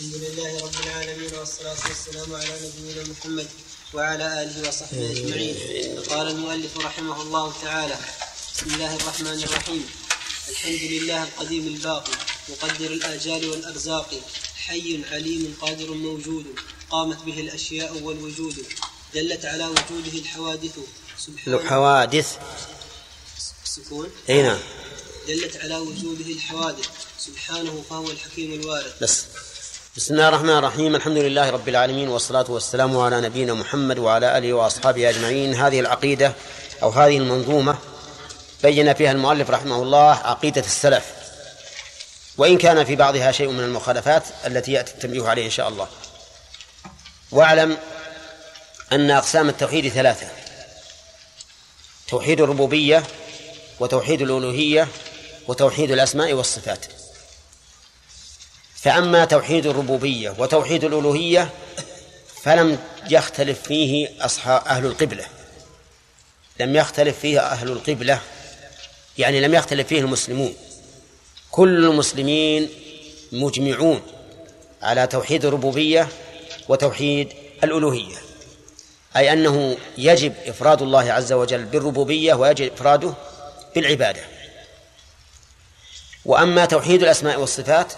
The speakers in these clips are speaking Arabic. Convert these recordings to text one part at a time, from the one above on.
الحمد لله رب العالمين والصلاة والسلام على نبينا محمد وعلى آله وصحبه أجمعين. قال المؤلف رحمه الله تعالى بسم الله الرحمن الرحيم. الحمد لله القديم الباقي مقدر الآجال والأرزاق حي عليم قادر موجود قامت به الأشياء والوجود دلت على وجوده الحوادث. سبحانه الحوادث السكون أي نعم. دلت على وجوده الحوادث. سبحانه فهو الحكيم الوارث. بس. بسم الله الرحمن الرحيم الحمد لله رب العالمين والصلاة والسلام على نبينا محمد وعلى آله وأصحابه أجمعين هذه العقيدة أو هذه المنظومة بين فيها المؤلف رحمه الله عقيدة السلف وإن كان في بعضها شيء من المخالفات التي يأتي التنبيه عليه إن شاء الله واعلم أن أقسام التوحيد ثلاثة توحيد الربوبية وتوحيد الألوهية وتوحيد الأسماء والصفات فأما توحيد الربوبية وتوحيد الألوهية فلم يختلف فيه أصحاب أهل القبلة. لم يختلف فيه أهل القبلة يعني لم يختلف فيه المسلمون. كل المسلمين مجمعون على توحيد الربوبية وتوحيد الألوهية. أي أنه يجب إفراد الله عز وجل بالربوبية ويجب إفراده بالعبادة. وأما توحيد الأسماء والصفات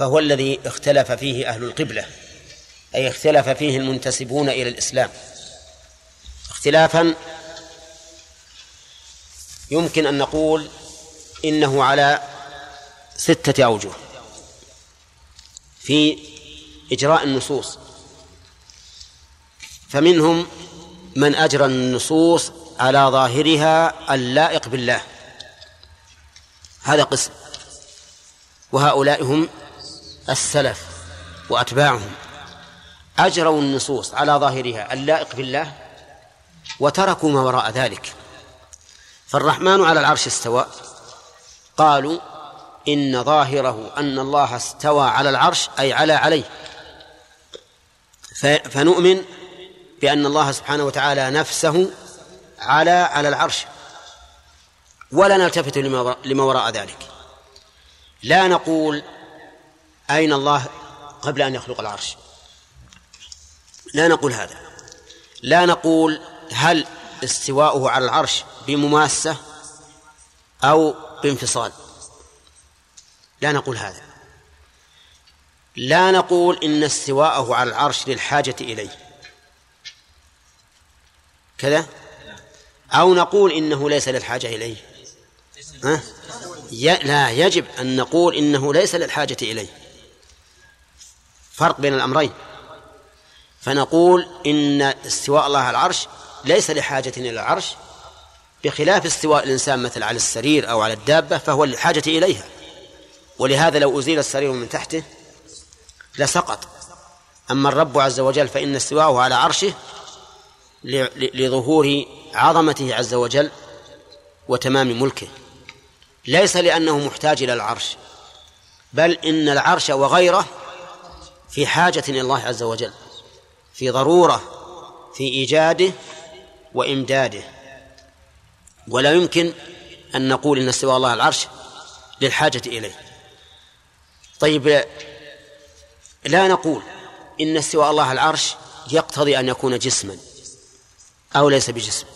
فهو الذي اختلف فيه أهل القبلة أي اختلف فيه المنتسبون إلى الإسلام. اختلافا يمكن أن نقول إنه على ستة أوجه. في إجراء النصوص فمنهم من أجرى النصوص على ظاهرها اللائق بالله. هذا قسم. وهؤلاء هم السلف وأتباعهم. أجروا النصوص على ظاهرها اللائق بالله وتركوا ما وراء ذلك. فالرحمن على العرش استوى. قالوا إن ظاهره أن الله استوى على العرش أي على عليه. فنؤمن بأن الله سبحانه وتعالى نفسه على على العرش. ولا نلتفت لما وراء ذلك. لا نقول أين الله قبل أن يخلق العرش؟ لا نقول هذا. لا نقول هل استواؤه على العرش بمماسة أو بانفصال. لا نقول هذا. لا نقول إن استواءه على العرش للحاجة إليه. كذا؟ أو نقول إنه ليس للحاجة إليه. ها؟ لا يجب أن نقول إنه ليس للحاجة إليه. فرق بين الأمرين. فنقول إن استواء الله على العرش ليس لحاجة إلى العرش بخلاف استواء الإنسان مثل على السرير أو على الدابة فهو للحاجة إليها. ولهذا لو أزيل السرير من تحته لسقط. أما الرب عز وجل فإن استواءه على عرشه لظهور عظمته عز وجل وتمام ملكه. ليس لأنه محتاج إلى العرش بل إن العرش وغيره في حاجة إلى الله عز وجل في ضرورة في إيجاده وإمداده. ولا يمكن أن نقول إن استواء الله العرش للحاجة إليه. طيب لا نقول إن استواء الله العرش يقتضي أن يكون جسما أو ليس بجسم.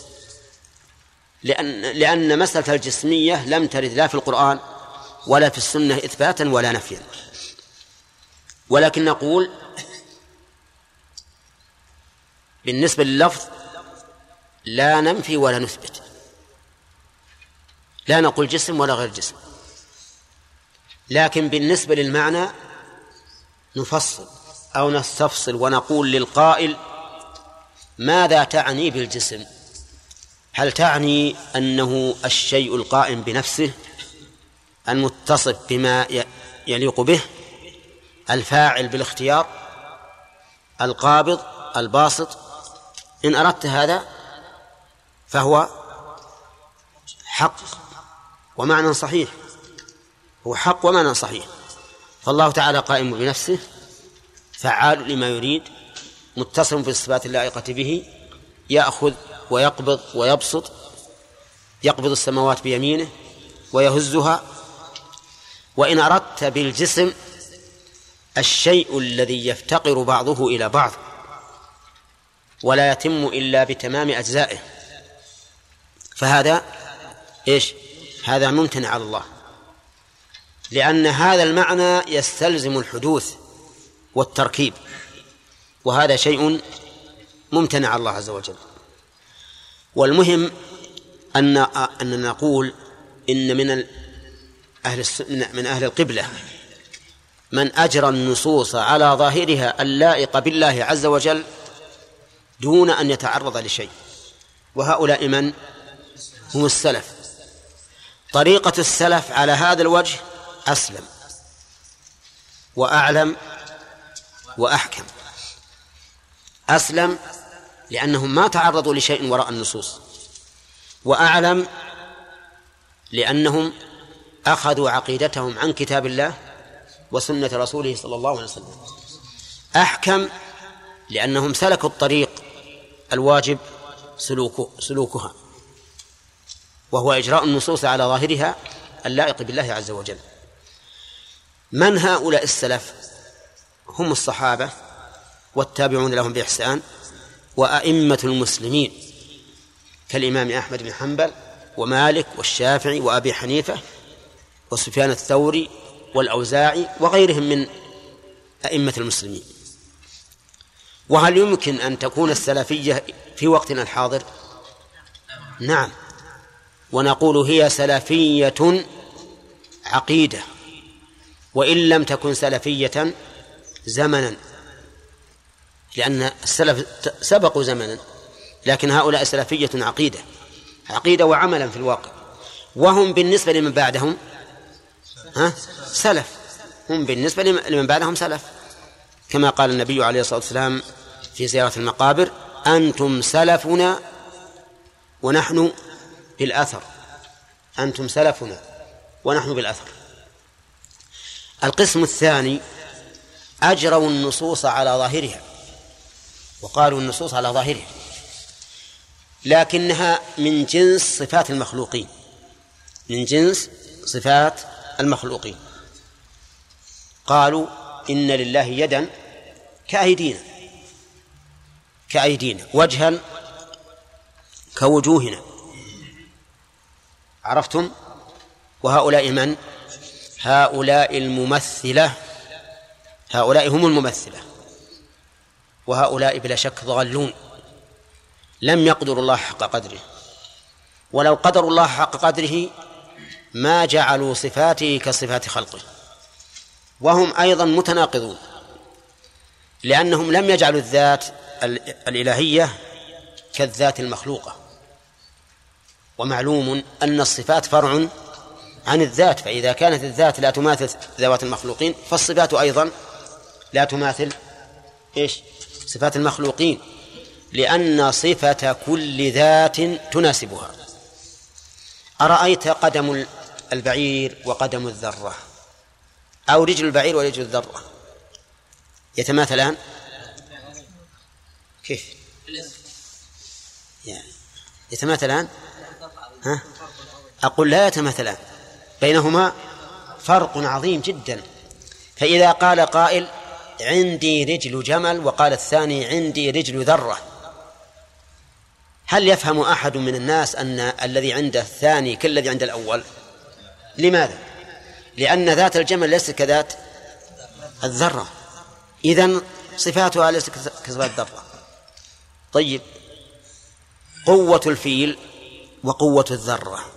لأن لأن مسألة الجسمية لم ترد لا في القرآن ولا في السنة إثباتا ولا نفيا. ولكن نقول بالنسبة لللفظ لا ننفي ولا نثبت. لا نقول جسم ولا غير جسم. لكن بالنسبة للمعنى نفصل أو نستفصل ونقول للقائل ماذا تعني بالجسم؟ هل تعني أنه الشيء القائم بنفسه؟ المتصف بما يليق به؟ الفاعل بالاختيار القابض الباسط. إن أردت هذا فهو حق ومعنى صحيح. هو حق ومعنى صحيح. فالله تعالى قائم بنفسه فعال لما يريد متصل بالصفات اللائقة به يأخذ ويقبض ويبسط يقبض السماوات بيمينه ويهزها. وإن أردت بالجسم الشيء الذي يفتقر بعضه إلى بعض ولا يتم إلا بتمام أجزائه. فهذا إيش؟ هذا ممتنع على الله لأن هذا المعنى يستلزم الحدوث والتركيب وهذا شيء ممتنع على الله عز وجل. والمهم أن أن نقول إن من أهل من أهل القبلة من أجرى النصوص على ظاهرها اللائقة بالله عز وجل دون أن يتعرض لشيء. وهؤلاء من؟ هم السلف. طريقة السلف على هذا الوجه أسلم وأعلم وأحكم. أسلم لأنهم ما تعرضوا لشيء وراء النصوص. وأعلم لأنهم أخذوا عقيدتهم عن كتاب الله وسنة رسوله صلى الله عليه وسلم. أحكم لأنهم سلكوا الطريق الواجب سلوكه سلوكها. وهو إجراء النصوص على ظاهرها اللائق بالله عز وجل. من هؤلاء السلف؟ هم الصحابة والتابعون لهم بإحسان وأئمة المسلمين كالإمام أحمد بن حنبل ومالك والشافعي وأبي حنيفة وسفيان الثوري والأوزاعي وغيرهم من أئمة المسلمين. وهل يمكن أن تكون السلفية في وقتنا الحاضر؟ نعم. ونقول هي سلفية عقيدة وإن لم تكن سلفية زمنا لأن السلف سبقوا زمنا لكن هؤلاء سلفية عقيدة عقيدة وعملا في الواقع. وهم بالنسبة لمن بعدهم ها؟ سلف. هم بالنسبة لمن بعدهم سلف. كما قال النبي عليه الصلاة والسلام في زيارة المقابر أنتم سلفنا ونحن بالأثر. أنتم سلفنا ونحن بالأثر. القسم الثاني أجروا النصوص على ظاهرها. وقالوا النصوص على ظاهرها. لكنها من جنس صفات المخلوقين. من جنس صفات المخلوقين. قالوا إن لله يدا كأيدينا كأيدينا وجها كوجوهنا. عرفتم؟ وهؤلاء من؟ هؤلاء الممثلة هؤلاء هم الممثلة. وهؤلاء بلا شك ضالون. لم يقدروا الله حق قدره. ولو قدروا الله حق قدره ما جعلوا صفاته كصفات خلقه. وهم أيضا متناقضون. لأنهم لم يجعلوا الذات الإلهية كالذات المخلوقة. ومعلوم أن الصفات فرع عن الذات فإذا كانت الذات لا تماثل ذوات المخلوقين فالصفات أيضا لا تماثل إيش؟ صفات المخلوقين. لأن صفة كل ذات تناسبها. أرأيت قدم البعير وقدم الذرة. أو رجل البعير ورجل الذرة. يتماثلان؟ كيف؟ يتماثلان؟ ها؟ أقول لا يتماثلان. بينهما فرق عظيم جدا. فإذا قال قائل عندي رجل جمل وقال الثاني عندي رجل ذرة. هل يفهم أحد من الناس أن الذي عند الثاني كالذي عند الأول؟ لماذا؟ لأن ذات الجمل ليست كذات الذرة. إذن صفاتها ليست كصفات الذرة. طيب قوة الفيل وقوة الذرة.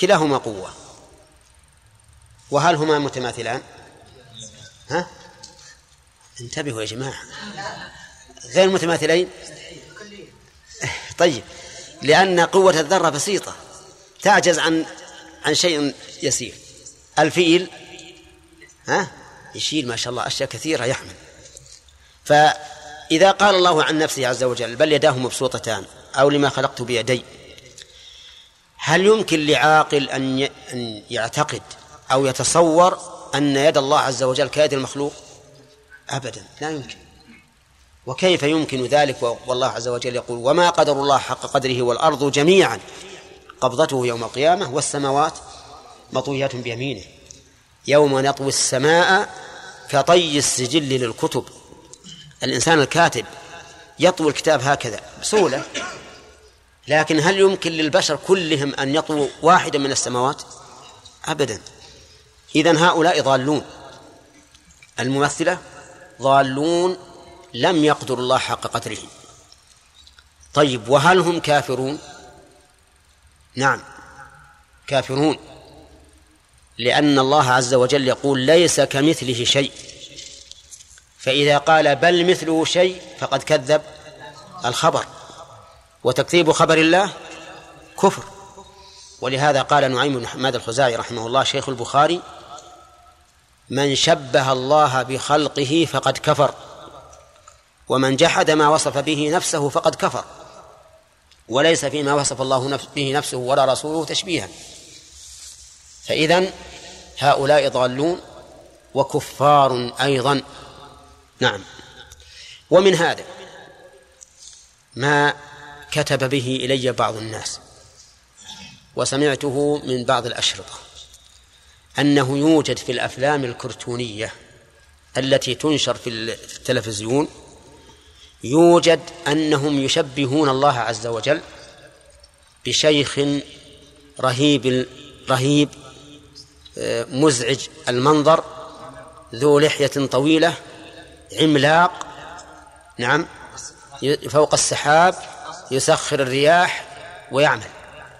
كلاهما قوة. وهل هما متماثلان؟ ها؟ انتبهوا يا جماعة. غير متماثلين؟ طيب لأن قوة الذرة بسيطة. تعجز عن عن شيء يسير. الفيل ها؟ يشيل ما شاء الله أشياء كثيرة يحمل. فإذا قال الله عن نفسه عز وجل بل يداه مبسوطتان أو لما خلقت بيدي هل يمكن لعاقل أن أن يعتقد أو يتصور أن يد الله عز وجل كيد المخلوق؟ أبدا لا يمكن. وكيف يمكن ذلك؟ والله عز وجل يقول وما قدر الله حق قدره والأرض جميعا قبضته يوم القيامة والسماوات مطويات بيمينه. يوم نطوي السماء كطي السجل للكتب. الإنسان الكاتب يطوي الكتاب هكذا بسهولة. لكن هل يمكن للبشر كلهم أن يطووا واحدا من السماوات؟ أبدا. إذن هؤلاء ضالون. الممثلة ضالون لم يقدر الله حق قدره. طيب وهل هم كافرون؟ نعم. كافرون. لأن الله عز وجل يقول ليس كمثله شيء. فإذا قال بل مثله شيء فقد كذب الخبر. وتكذيب خبر الله كفر. ولهذا قال نعيم بن حماد الخزاعي رحمه الله شيخ البخاري من شبه الله بخلقه فقد كفر ومن جحد ما وصف به نفسه فقد كفر. وليس فيما وصف الله به نفسه ولا رسوله تشبيها. فإذا هؤلاء ضالون وكفار أيضا. نعم. ومن هذا ما كتب به إلي بعض الناس وسمعته من بعض الأشرطة أنه يوجد في الأفلام الكرتونية التي تنشر في التلفزيون يوجد أنهم يشبهون الله عز وجل بشيخ رهيب رهيب آه، مزعج المنظر ذو لحية طويلة عملاق نعم فوق السحاب يسخر الرياح ويعمل.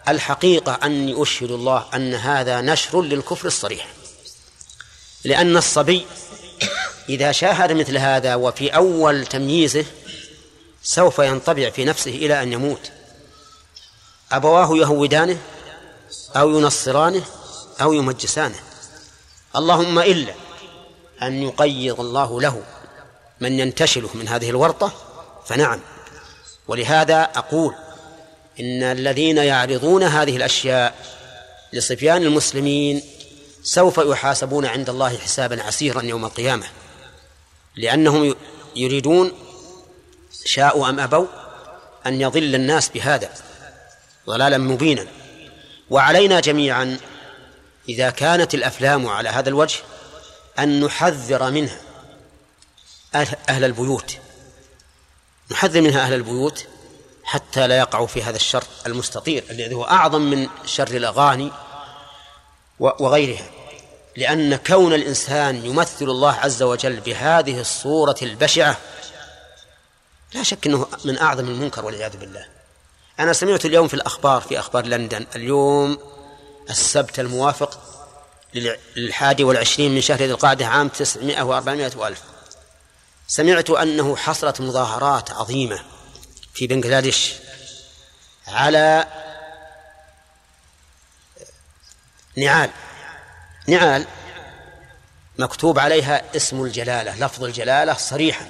الحقيقة أني أشهد الله أن هذا نشر للكفر الصريح لأن الصبي إذا شاهد مثل هذا وفي أول تمييزه سوف ينطبع في نفسه إلى أن يموت. أبواه يهودانه أو ينصرانه أو يمجسانه. اللهم إلا أن يقيض الله له من ينتشله من هذه الورطة فنعم. ولهذا أقول إن الذين يعرضون هذه الأشياء لصبيان المسلمين سوف يحاسبون عند الله حسابا عسيرا يوم القيامة. لأنهم يريدون شاءوا أم أبوا أن يضل الناس بهذا ضلالا مبينا. وعلينا جميعا إذا كانت الأفلام على هذا الوجه أن نحذر منها أهل البيوت. نحذر منها أهل البيوت حتى لا يقعوا في هذا الشر المستطير الذي هو أعظم من شر الأغاني وغيرها. لأن كون الإنسان يمثل الله عز وجل بهذه الصورة البشعة لا شك أنه من أعظم المنكر والعياذ بالله. أنا سمعت اليوم في الأخبار في أخبار لندن اليوم السبت الموافق للحادي والعشرين من شهر ذي القعدة عام تسعمائة وأربعمائة وألف. سمعت أنه حصلت مظاهرات عظيمة في بنغلاديش على نعال. نعال مكتوب عليها اسم الجلالة لفظ الجلالة صريحا.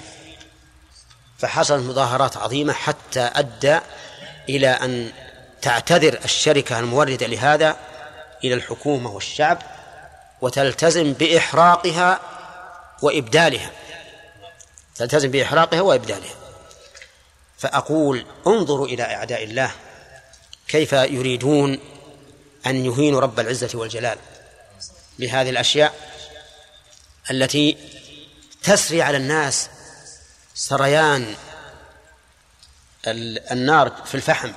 فحصلت مظاهرات عظيمة حتى أدى إلى أن تعتذر الشركة الموردة لهذا إلى الحكومة والشعب وتلتزم بإحراقها وإبدالها. تلتزم بإحراقها وإبدالها. فأقول انظروا إلى أعداء الله كيف يريدون أن يهينوا رب العزة والجلال. بهذه الأشياء التي تسري على الناس سريان النار في الفحم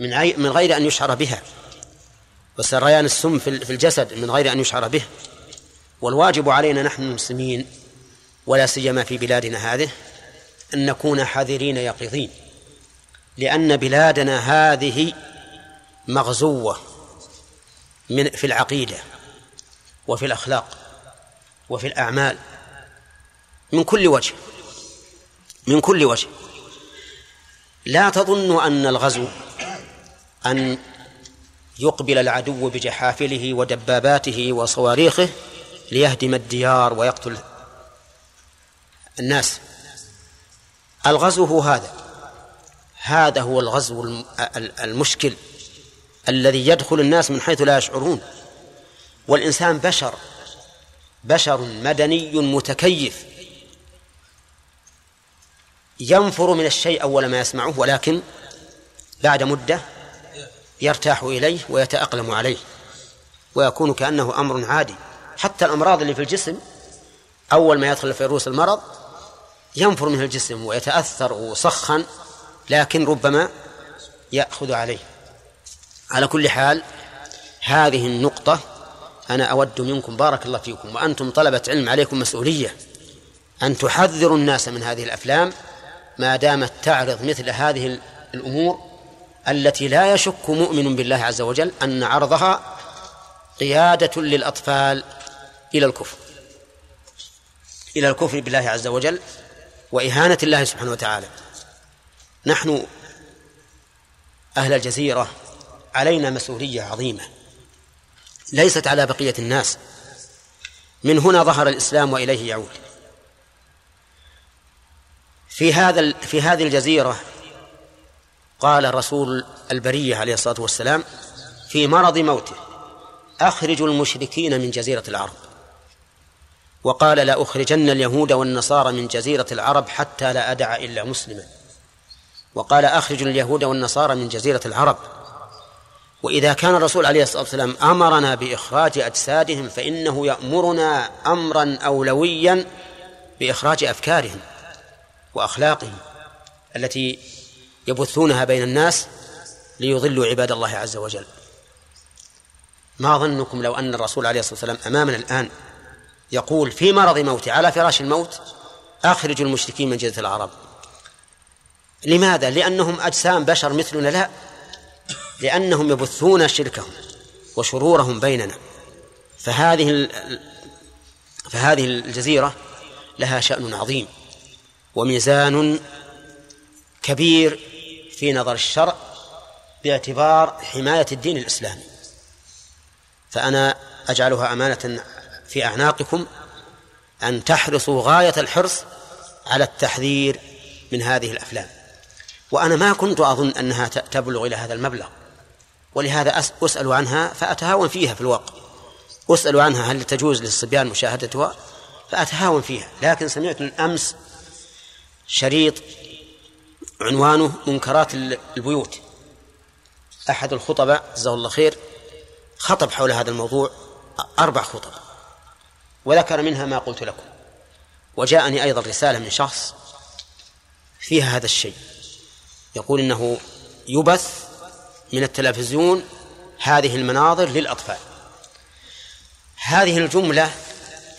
من من غير أن يشعر بها وسريان السم في الجسد من غير أن يشعر به والواجب علينا نحن المسلمين ولا سيما في بلادنا هذه أن نكون حذرين يقظين لأن بلادنا هذه مغزوة من في العقيدة. وفي الأخلاق وفي الأعمال من كل وجه من كل وجه. لا تظن أن الغزو أن يقبل العدو بجحافله ودباباته وصواريخه ليهدم الديار ويقتل الناس. الغزو هو هذا. هذا هو الغزو المشكل الذي يدخل الناس من حيث لا يشعرون. والإنسان بشر بشر مدني متكيف. ينفر من الشيء أول ما يسمعه ولكن بعد مدة يرتاح إليه ويتأقلم عليه ويكون كأنه أمر عادي. حتى الأمراض اللي في الجسم أول ما يدخل فيروس المرض ينفر منه الجسم ويتأثر ويسخن لكن ربما يأخذ عليه. على كل حال هذه النقطة أنا أود منكم بارك الله فيكم وأنتم طلبة علم عليكم مسؤولية. أن تحذروا الناس من هذه الأفلام ما دامت تعرض مثل هذه الأمور التي لا يشك مؤمن بالله عز وجل أن عرضها قيادة للأطفال إلى الكفر. إلى الكفر بالله عز وجل وإهانة الله سبحانه وتعالى. نحن أهل الجزيرة علينا مسؤولية عظيمة. ليست على بقية الناس. من هنا ظهر الإسلام وإليه يعود. في هذا في هذه الجزيرة قال رسول البرية عليه الصلاة والسلام في مرض موته أخرجوا المشركين من جزيرة العرب. وقال لا أخرجن اليهود والنصارى من جزيرة العرب حتى لا أدع إلا مسلما. وقال أخرجوا اليهود والنصارى من جزيرة العرب. وإذا كان الرسول عليه الصلاة والسلام أمرنا بإخراج أجسادهم فإنه يأمرنا أمرا أولويا بإخراج أفكارهم وأخلاقهم التي يبثونها بين الناس ليضلوا عباد الله عز وجل. ما ظنكم لو أن الرسول عليه الصلاة والسلام أمامنا الآن يقول في مرض موته على فراش الموت أخرجوا المشركين من جزيرة العرب لماذا؟ لأنهم أجسام بشر مثلنا لا. لأنهم يبثون شركهم وشرورهم بيننا. فهذه فهذه الجزيرة لها شأن عظيم وميزان كبير في نظر الشرع باعتبار حماية الدين الإسلامي. فأنا أجعلها أمانة في أعناقكم أن تحرصوا غاية الحرص على التحذير من هذه الأفلام. وأنا ما كنت أظن أنها تبلغ إلى هذا المبلغ. ولهذا أسأل عنها فأتهاون فيها في الواقع. أسأل عنها هل تجوز للصبيان مشاهدتها؟ فأتهاون فيها. لكن سمعت من أمس شريط عنوانه منكرات البيوت. أحد الخطباء جزاه الله خير خطب حول هذا الموضوع أربع خطب وذكر منها ما قلت لكم. وجاءني أيضا رسالة من شخص فيها هذا الشيء. يقول إنه يبث من التلفزيون هذه المناظر للأطفال. هذه الجملة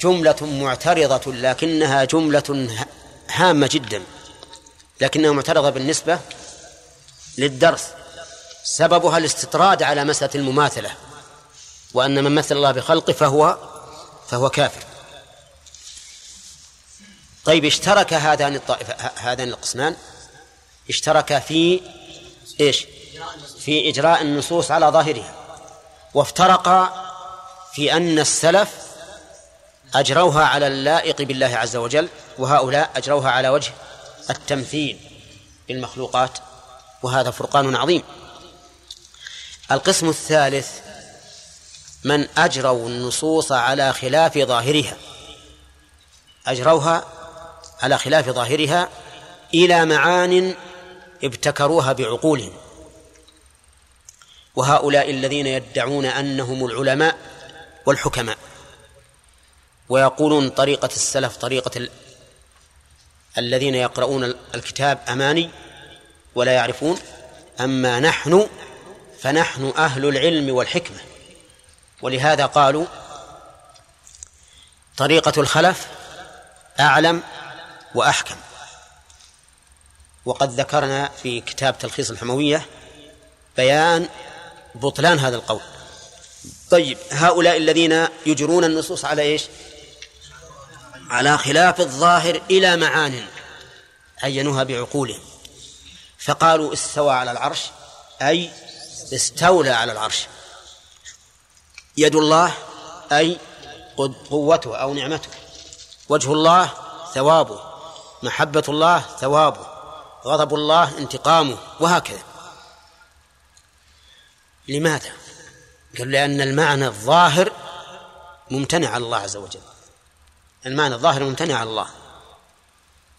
جملة معترضة لكنها جملة هامة جدا لكنها معترضة بالنسبة للدرس. سببها الاستطراد على مسألة المماثلة وأن من مثل الله بخلقه فهو فهو كافر. طيب اشترك هذان الطائفة هذان القسمان. اشترك في إيش؟ في إجراء النصوص على ظاهرها. وافترقا في أن السلف أجروها على اللائق بالله عز وجل وهؤلاء أجروها على وجه التمثيل بالمخلوقات وهذا فرقان عظيم. القسم الثالث من أجروا النصوص على خلاف ظاهرها. أجروها على خلاف ظاهرها إلى معان ابتكروها بعقولهم. وهؤلاء الذين يدعون أنهم العلماء والحكماء. ويقولون طريقة السلف طريقة ال... الذين يقرؤون الكتاب أماني ولا يعرفون أما نحن فنحن أهل العلم والحكمة. ولهذا قالوا طريقة الخلف أعلم وأحكم. وقد ذكرنا في كتاب تلخيص الحموية بيان بطلان هذا القول. طيب هؤلاء الذين يجرون النصوص على إيش؟ على خلاف الظاهر إلى معان عينوها بعقولهم. فقالوا استوى على العرش أي استولى على العرش. يد الله أي قوته أو نعمته. وجه الله ثوابه. محبة الله ثوابه. غضب الله انتقامه. وهكذا. لماذا؟ قال لأن المعنى الظاهر ممتنع على الله عز وجل. المعنى الظاهر ممتنع على الله.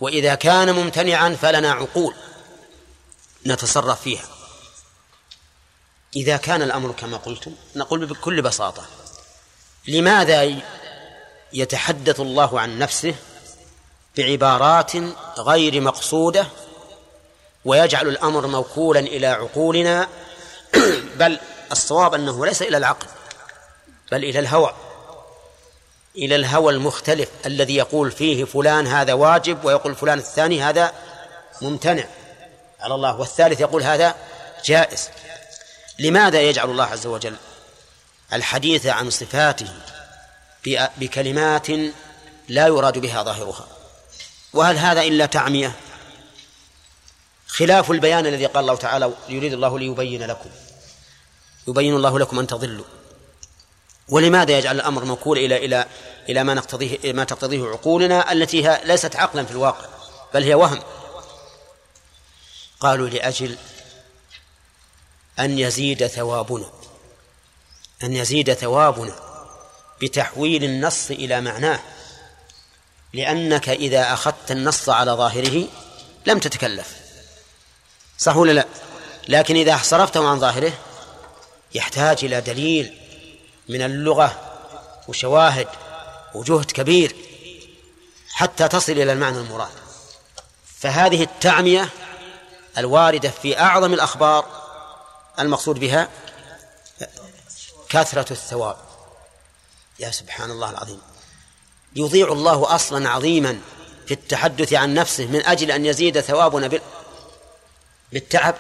وإذا كان ممتنعا فلنا عقول نتصرف فيها. إذا كان الأمر كما قلتم نقول بكل بساطة لماذا يتحدث الله عن نفسه بعبارات غير مقصودة ويجعل الأمر موكولا إلى عقولنا بل الصواب أنه ليس إلى العقل بل إلى الهوى إلى الهوى المختلف الذي يقول فيه فلان هذا واجب ويقول فلان الثاني هذا ممتنع. على الله. والثالث يقول هذا جائز. لماذا يجعل الله عز وجل الحديث عن صفاته بكلمات لا يراد بها ظاهرها؟ وهل هذا إلا تعمية؟ خلاف البيان الذي قال الله تعالى يريد الله ليبين لكم يبين الله لكم أن تضلوا. ولماذا يجعل الأمر موكول إلى إلى إلى ما نقتضيه ما تقتضيه عقولنا التي ليست عقلا في الواقع بل هي وهم. قالوا لأجل أن يزيد ثوابنا أن يزيد ثوابنا بتحويل النص إلى معناه لأنك إذا أخذت النص على ظاهره لم تتكلف. صح ولا لا؟ لكن إذا صرفته عن ظاهره يحتاج إلى دليل من اللغة وشواهد وجهد كبير حتى تصل إلى المعنى المراد. فهذه التعمية الواردة في أعظم الأخبار المقصود بها كثرة الثواب. يا سبحان الله العظيم. يضيع الله أصلا عظيما في التحدث عن نفسه من أجل أن يزيد ثوابنا بالتعب.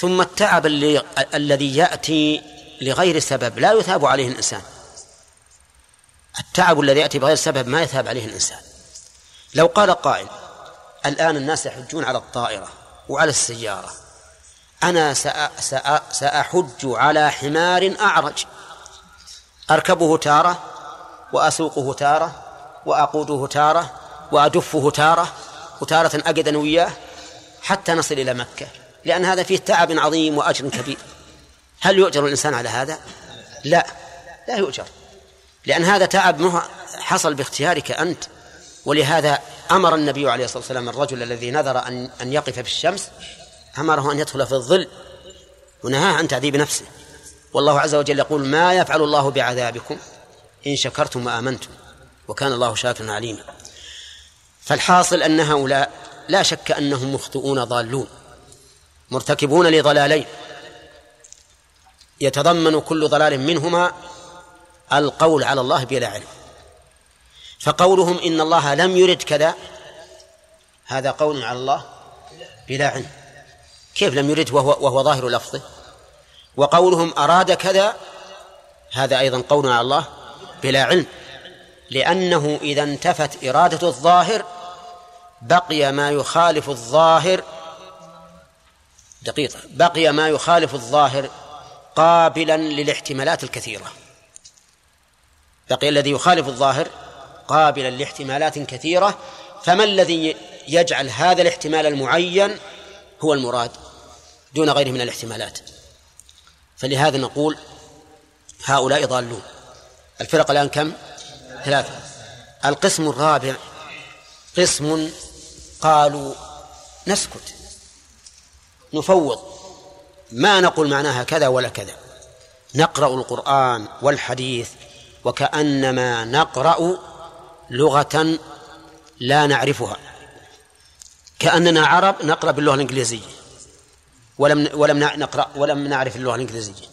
ثم التعب اللي الذي يأتي لغير سبب. لا يثاب عليه الإنسان. التعب الذي يأتي بغير سبب ما يثاب عليه الإنسان. لو قال قائل الآن الناس يحجون على الطائرة وعلى السيارة. أنا سأحج على حمار أعرج. أركبه تارة وأسوقه تارة وأقوده تارة وأدفه تارة وتارة أنا وياه حتى نصل إلى مكة. لأن هذا فيه تعب عظيم وأجر كبير. هل يؤجر الإنسان على هذا؟ لا لا يؤجر. لأن هذا تعب حصل باختيارك أنت. ولهذا أمر النبي عليه الصلاة والسلام الرجل الذي نذر أن أن يقف في الشمس أمره أن يدخل في الظل ونهاه عن تعذيب نفسه والله عز وجل يقول ما يفعل الله بعذابكم إن شكرتم وآمنتم وكان الله شاكرا عليما. فالحاصل أن هؤلاء لا شك أنهم مخطئون ضالون. مرتكبون لضلالين. يتضمن كل ضلال منهما القول على الله بلا علم. فقولهم إن الله لم يرد كذا هذا قول على الله بلا علم. كيف لم يرد؟ وهو, وهو ظاهر لفظه. وقولهم أراد كذا هذا أيضا قول على الله بلا علم. لأنه إذا انتفت إرادة الظاهر بقي ما يخالف الظاهر دقيقة. بقي ما يخالف الظاهر قابلا للاحتمالات الكثيرة. بقي الذي يخالف الظاهر قابلا لاحتمالات كثيرة. فما الذي يجعل هذا الاحتمال المعين هو المراد دون غيره من الاحتمالات؟ فلهذا نقول هؤلاء ضالون. الفرق الآن كم؟ ثلاثة. القسم الرابع قسم قالوا نسكت. نفوض. ما نقول معناها كذا ولا كذا. نقرأ القرآن والحديث وكأنما نقرأ لغة لا نعرفها. كأننا عرب نقرأ باللغة الإنجليزية. ولم ولم نقرأ ولم نعرف اللغة الإنجليزية.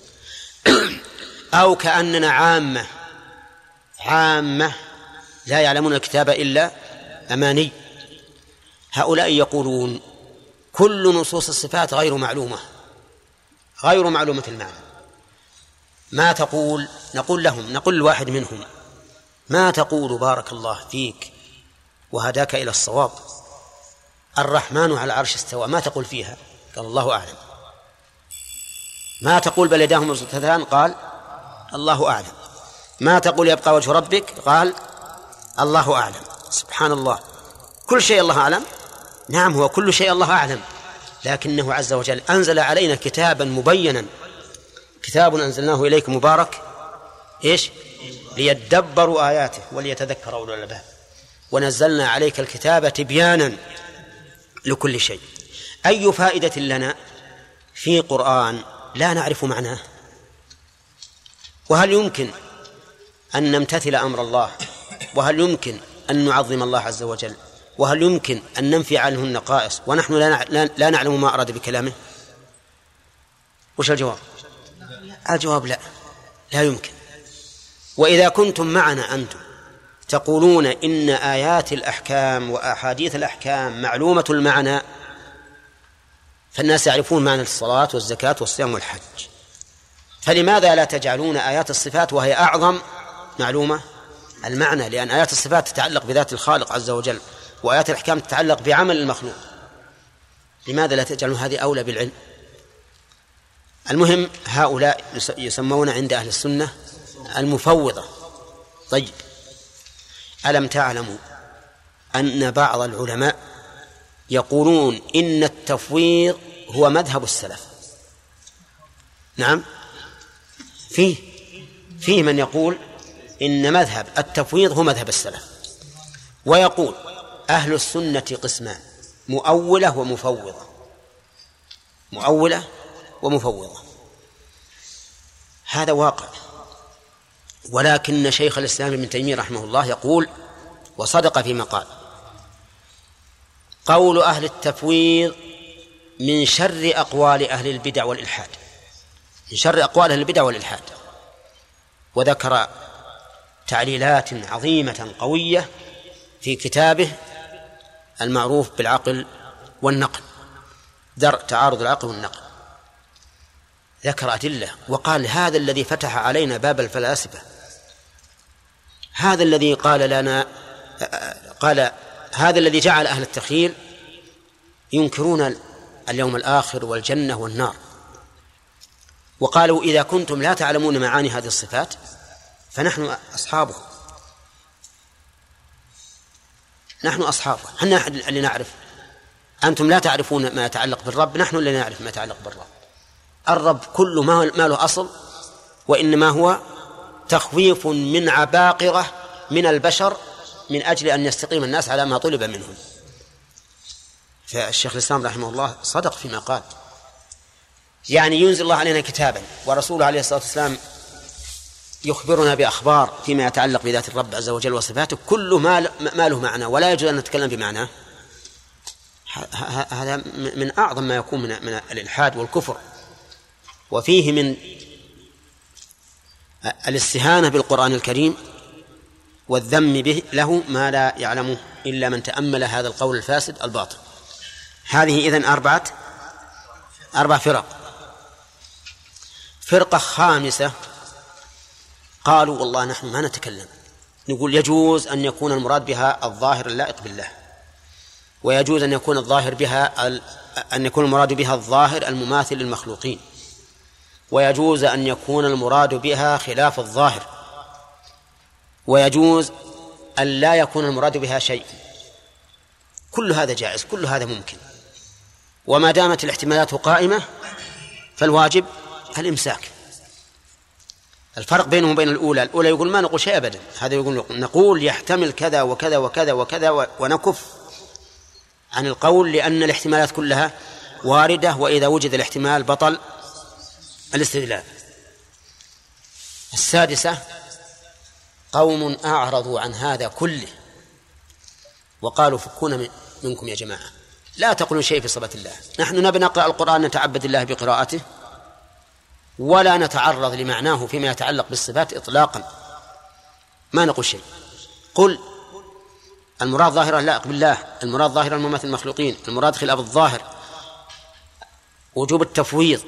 أو كأننا عامة عامة لا يعلمون الكتاب إلا أماني. هؤلاء يقولون كل نصوص الصفات غير معلومة غير معلومة المعنى. ما تقول؟ نقول لهم نقول لواحد منهم ما تقول بارك الله فيك وهداك إلى الصواب؟ الرحمن على العرش استوى. ما تقول فيها؟ قال الله أعلم. ما تقول بل يداه مبسوطتان قال الله أعلم. ما تقول يبقى وجه ربك؟ قال الله أعلم. سبحان الله. كل شيء الله أعلم. نعم هو كل شيء الله أعلم لكنه عز وجل أنزل علينا كتابا مبينا. كتاب أنزلناه إليكم مبارك إيش؟ ليدبروا آياته وليتذكر أولو الألباب. ونزلنا عليك الكتاب تبيانا لكل شيء. أي فائدة لنا في قرآن لا نعرف معناه؟ وهل يمكن أن نمتثل أمر الله؟ وهل يمكن أن نعظم الله عز وجل؟ وهل يمكن أن ننفي عنه النقائص ونحن لا نعلم ما أراد بكلامه؟ وش الجواب؟ الجواب لا لا يمكن. وإذا كنتم معنا أنتم تقولون إن آيات الأحكام وأحاديث الأحكام معلومة المعنى فالناس يعرفون معنى الصلاة والزكاة والصيام والحج. فلماذا لا تجعلون آيات الصفات وهي أعظم معلومة؟ المعنى لأن آيات الصفات تتعلق بذات الخالق عز وجل. وآيات الأحكام تتعلق بعمل المخلوق. لماذا لا تجعلون هذه أولى بالعلم؟ المهم هؤلاء يسمون عند أهل السنة المفوضة. طيب. ألم تعلموا أن بعض العلماء يقولون إن التفويض هو مذهب السلف؟ نعم. فيه فيه من يقول إن مذهب التفويض هو مذهب السلف. ويقول أهل السنة قسمان مؤولة ومفوضة. مؤولة ومفوضة. هذا واقع. ولكن شيخ الإسلام ابن تيمية رحمه الله يقول وصدق فيما قال قول أهل التفويض من شر أقوال أهل البدع والإلحاد. من شر أقوال أهل البدع والإلحاد. وذكر تعليلات عظيمة قوية في كتابه المعروف بالعقل والنقل درء تعارض العقل والنقل. ذكر أدلة وقال هذا الذي فتح علينا باب الفلاسفة. هذا الذي قال لنا قال هذا الذي جعل أهل التخيل ينكرون اليوم الآخر والجنة والنار. وقالوا إذا كنتم لا تعلمون معاني هذه الصفات فنحن أصحابه نحن أصحابه إحنا اللي نعرف؟ أنتم لا تعرفون ما يتعلق بالرب نحن اللي نعرف ما يتعلق بالرب. الرب كله ما له أصل وإنما هو تخويف من عباقرة من البشر من أجل أن يستقيم الناس على ما طلب منهم. فالشيخ الإسلام رحمه الله صدق فيما قال. يعني ينزل الله علينا كتابا ورسوله عليه الصلاة والسلام يخبرنا بأخبار فيما يتعلق بذات الرب عز وجل وصفاته. كله ما ما له معنى ولا يجوز أن نتكلم بمعناه هذا من أعظم ما يكون من من الإلحاد والكفر. وفيه من الاستهانة بالقرآن الكريم والذم به له ما لا يعلمه إلا من تأمل هذا القول الفاسد الباطل. هذه إذن أربعة أربع فرق. فرقة خامسة قالوا والله نحن ما نتكلم. نقول يجوز أن يكون المراد بها الظاهر اللائق بالله. ويجوز أن يكون الظاهر بها أن يكون المراد بها الظاهر المماثل للمخلوقين. ويجوز أن يكون المراد بها خلاف الظاهر. ويجوز أن لا يكون المراد بها شيء. كل هذا جائز كل هذا ممكن. وما دامت الاحتمالات قائمة فالواجب الإمساك. الفرق بينه وبين الأولى الأولى يقول ما نقول شيء أبدا هذا يقول نقول يحتمل كذا وكذا وكذا وكذا ونكف عن القول لأن الاحتمالات كلها واردة وإذا وجد الاحتمال بطل الاستدلال. السادسة قوم أعرضوا عن هذا كله وقالوا فكونا منكم يا جماعة. لا تقولوا شيء في صفة الله. نحن نبي نقرأ القرآن نتعبد الله بقراءته. ولا نتعرض لمعناه فيما يتعلق بالصفات إطلاقا. ما نقول شيء. قل المراد ظاهرة لائق بالله. المراد ظاهرة المماثل المخلوقين. المراد خلاف الظاهر. وجوب التفويض.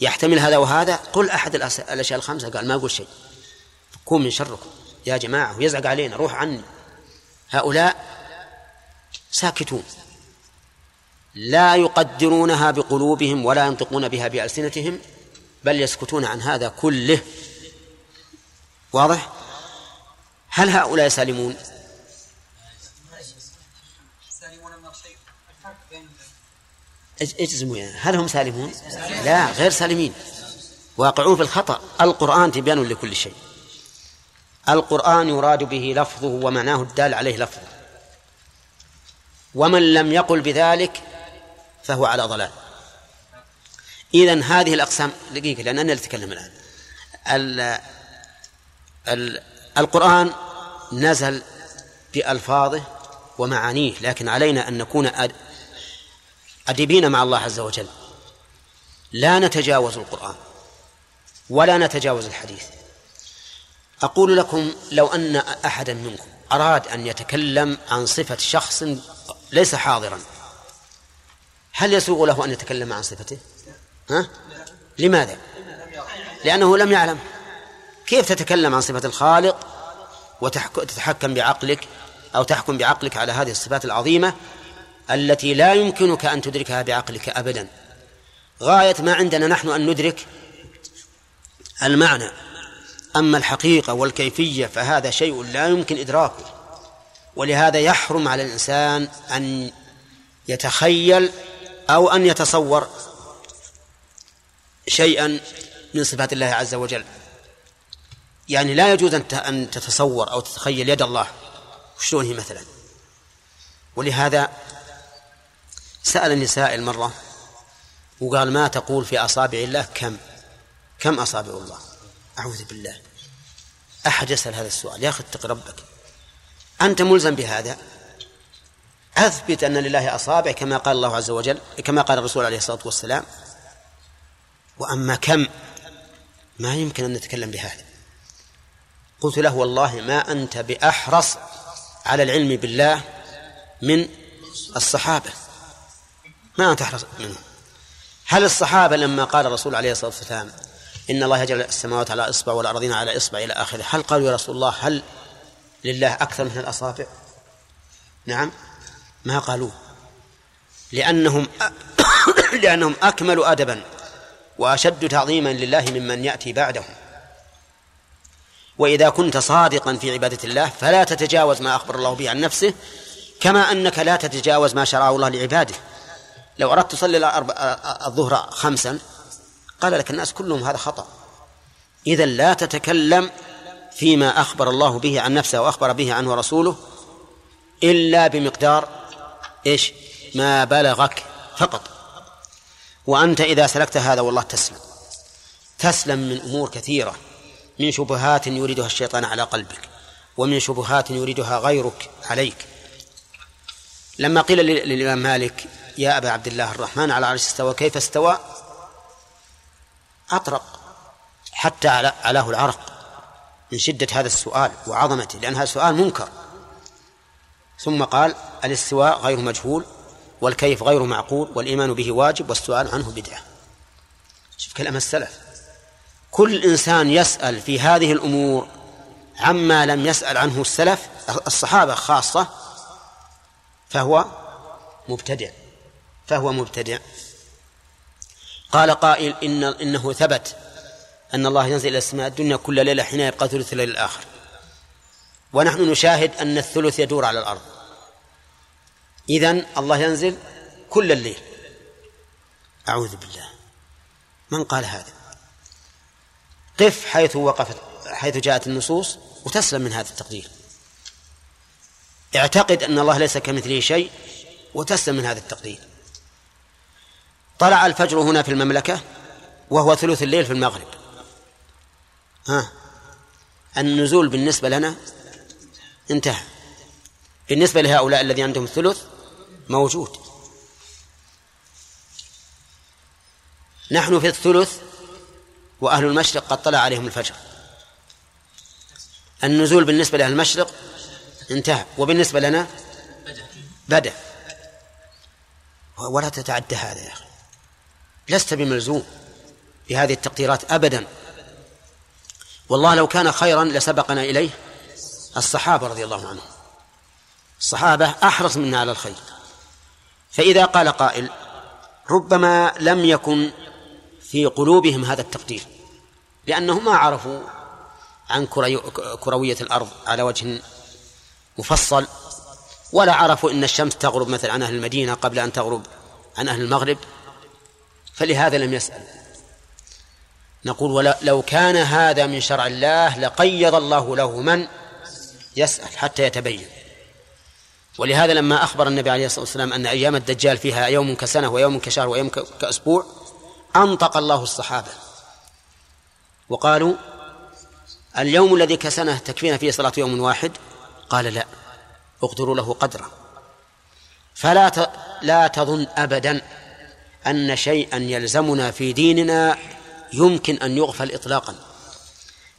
يحتمل هذا وهذا؟ قل أحد الأشياء الخمسة. قال ما أقول شيء. كون من شركم. يا جماعة ويزعق علينا. روح عني. هؤلاء ساكتون. لا يقدرونها بقلوبهم ولا ينطقون بها بألسنتهم. بل يسكتون عن هذا كله. واضح؟ هل هؤلاء سالمون؟ اجزموا يعني. هل هم سالمون؟ لا غير سالمين. واقعون في الخطأ. القرآن تبيان لكل شيء. القرآن يراد به لفظه ومعناه الدال عليه لفظه. ومن لم يقل بذلك فهو على ضلال. إذن هذه الأقسام دقيقة لأن أنا أتكلم الآن. ال ال القرآن نزل بألفاظه ومعانيه لكن علينا أن نكون أديبين مع الله عز وجل. لا نتجاوز القرآن ولا نتجاوز الحديث. أقول لكم لو أن أحدا منكم أراد أن يتكلم عن صفة شخص ليس حاضرا هل يسوغ له أن يتكلم عن صفته؟ ها؟ لماذا؟ لأنه لم يعلم. كيف تتكلم عن صفة الخالق وتتحكم بعقلك أو تحكم بعقلك على هذه الصفات العظيمة التي لا يمكنك أن تدركها بعقلك أبدا؟ غاية ما عندنا نحن أن ندرك المعنى. أما الحقيقة والكيفية فهذا شيء لا يمكن إدراكه. ولهذا يحرم على الإنسان أن يتخيل أو أن يتصور شيئا من صفات الله عز وجل. يعني لا يجوز أن تتصور أو تتخيل يد الله شلون هي مثلا. ولهذا سأل النساء المرة وقال ما تقول في أصابع الله؟ كم؟ كم أصابع الله؟ أعوذ بالله. أحد يسأل هذا السؤال. يا أخي اتق ربك. أنت ملزم بهذا؟ أثبت أن لله أصابع كما قال الله عز وجل كما قال الرسول عليه الصلاة والسلام. وأما كم؟ ما يمكن أن نتكلم بهذا. قلت له والله ما أنت بأحرص على العلم بالله من الصحابة. ما أنت أحرص منهم. هل الصحابة لما قال الرسول عليه الصلاة والسلام إن الله يجعل السماوات على إصبع والأرضين على إصبع إلى آخره هل قالوا يا رسول الله هل لله أكثر من الأصابع؟ نعم ما قالوه. لأنهم لأنهم أكملوا أدبا. وأشد تعظيما لله ممن يأتي بعدهم. وإذا كنت صادقا في عبادة الله فلا تتجاوز ما أخبر الله به عن نفسه كما أنك لا تتجاوز ما شرعه الله لعباده. لو أردت تصلي الظهر خمسا قال لك الناس كلهم هذا خطأ. إذا لا تتكلم فيما أخبر الله به عن نفسه وأخبر به عنه رسوله إلا بمقدار إيش؟ ما بلغك فقط. وأنت إذا سلكت هذا والله تسلم. تسلم من أمور كثيرة. من شبهات يريدها الشيطان على قلبك ومن شبهات يريدها غيرك عليك. لما قيل للإمام مالك يا أبا عبد الله الرحمن على عرش استوى كيف استوى؟ أطرق حتى علاه العرق. من شدة هذا السؤال وعظمته لأن هذا سؤال منكر. ثم قال الاستواء غير مجهول والكيف غير معقول والإيمان به واجب والسؤال عنه بدعة. شوف كلام السلف. كل إنسان يسأل في هذه الأمور عما لم يسأل عنه السلف الصحابة خاصة فهو مبتدع. فهو مبتدع. قال قائل إن إنه ثبت أن الله ينزل إلى السماء الدنيا كل ليلة حين يبقى ثلث الليل الآخر. ونحن نشاهد أن الثلث يدور على الأرض. إذن الله ينزل كل الليل. أعوذ بالله. من قال هذا؟ قف حيث وقفت حيث جاءت النصوص وتسلم من هذا التقدير. اعتقد أن الله ليس كمثله شيء وتسلم من هذا التقدير. طلع الفجر هنا في المملكة وهو ثلث الليل في المغرب. ها؟ النزول بالنسبة لنا انتهى. بالنسبة لهؤلاء الذي عندهم الثلث موجود. نحن في الثلث وأهل المشرق قد طلع عليهم الفجر. النزول بالنسبة لأهل المشرق انتهى وبالنسبة لنا بدأ. ولا تتعدى هذا يا أخي. لست بملزوم بهذه التقديرات أبدا. والله لو كان خيرا لسبقنا إليه الصحابة رضي الله عنهم. الصحابة أحرص منا على الخير. فإذا قال قائل ربما لم يكن في قلوبهم هذا التقدير لأنهم ما عرفوا عن كروية الأرض على وجه مفصل ولا عرفوا أن الشمس تغرب مثلا عن أهل المدينة قبل أن تغرب عن أهل المغرب فلهذا لم يسأل. نقول ولا لو كان هذا من شرع الله لقيض الله له من يسأل حتى يتبين. ولهذا لما أخبر النبي عليه الصلاة والسلام أن أيام الدجال فيها يوم كسنة ويوم كشهر ويوم كأسبوع أنطق الله الصحابة. وقالوا اليوم الذي كسنة تكفينا فيه صلاة يوم واحد؟ قال لا اقدروا له قدره فلا. لا تظن أبدا أن شيئا يلزمنا في ديننا يمكن أن يغفل إطلاقا.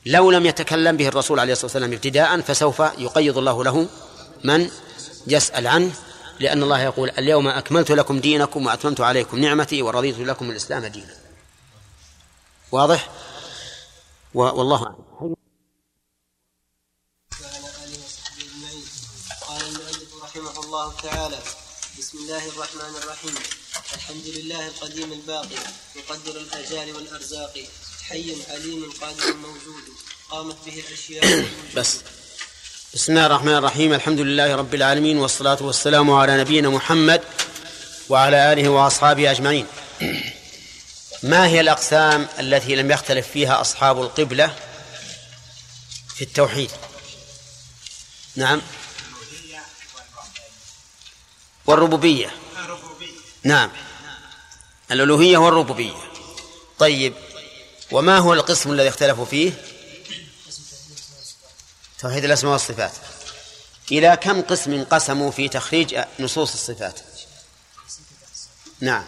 لو لم يتكلم به الرسول عليه الصلاة والسلام ابتداء فسوف يقيض الله له من يسأل عنه لأن الله يقول اليوم أكملت لكم دينكم وأتممت عليكم نعمتي ورضيت لكم الإسلام دينا. واضح؟ والله أعلم. رحمه الله تعالى بسم الله الرحمن الرحيم. الحمد لله القديم الباقي مقدر الآجال والأرزاق حي عليم قادر موجود قامت به الأشياء بس. بسم الله الرحمن الرحيم الحمد لله رب العالمين والصلاة والسلام على نبينا محمد وعلى آله وأصحابه أجمعين ما هي الأقسام التي لم يختلف فيها أصحاب القبلة في التوحيد نعم والربوبية نعم الألوهية والربوبية طيب وما هو القسم الذي اختلفوا فيه توحيد الأسماء والصفات. إلى كم قسم انقسموا في تخريج نصوص الصفات؟ نعم.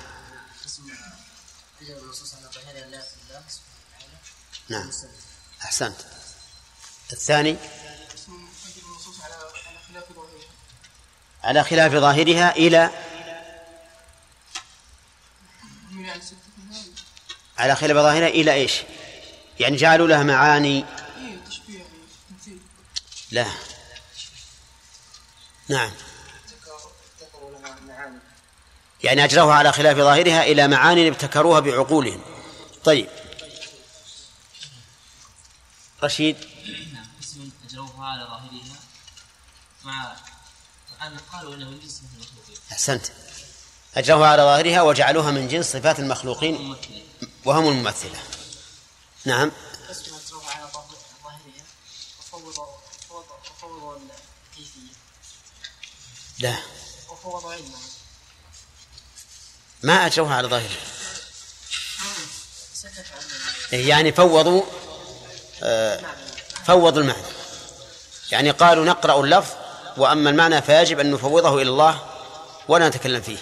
نعم. أحسنت. الثاني؟ على خلاف ظاهرها إلى؟ على خلاف ظاهرها إلى إيش؟ يعني جعلوا لها معاني. لا. نعم. يعني أجروها على خلاف ظاهرها إلى معاني ابتكروها بعقولهم. طيب. رشيد. نعم اسم أجروها على ظاهرها مع أن قالوا إنه من جنس المخلوقين. أحسنت. أجروها على ظاهرها وجعلوها من جنس صفات المخلوقين وهم الممثلة. نعم. اسم أجروها على ظاهرها وفوضوا وفوضوا وفوضوا الكيفية لا. وفوضوا علما ما أجروها على ظاهرها سكت عن يعني فوضوا آه، فوضوا المعنى. يعني قالوا نقرأ اللفظ وأما المعنى فيجب أن نفوضه إلى الله ولا نتكلم فيه.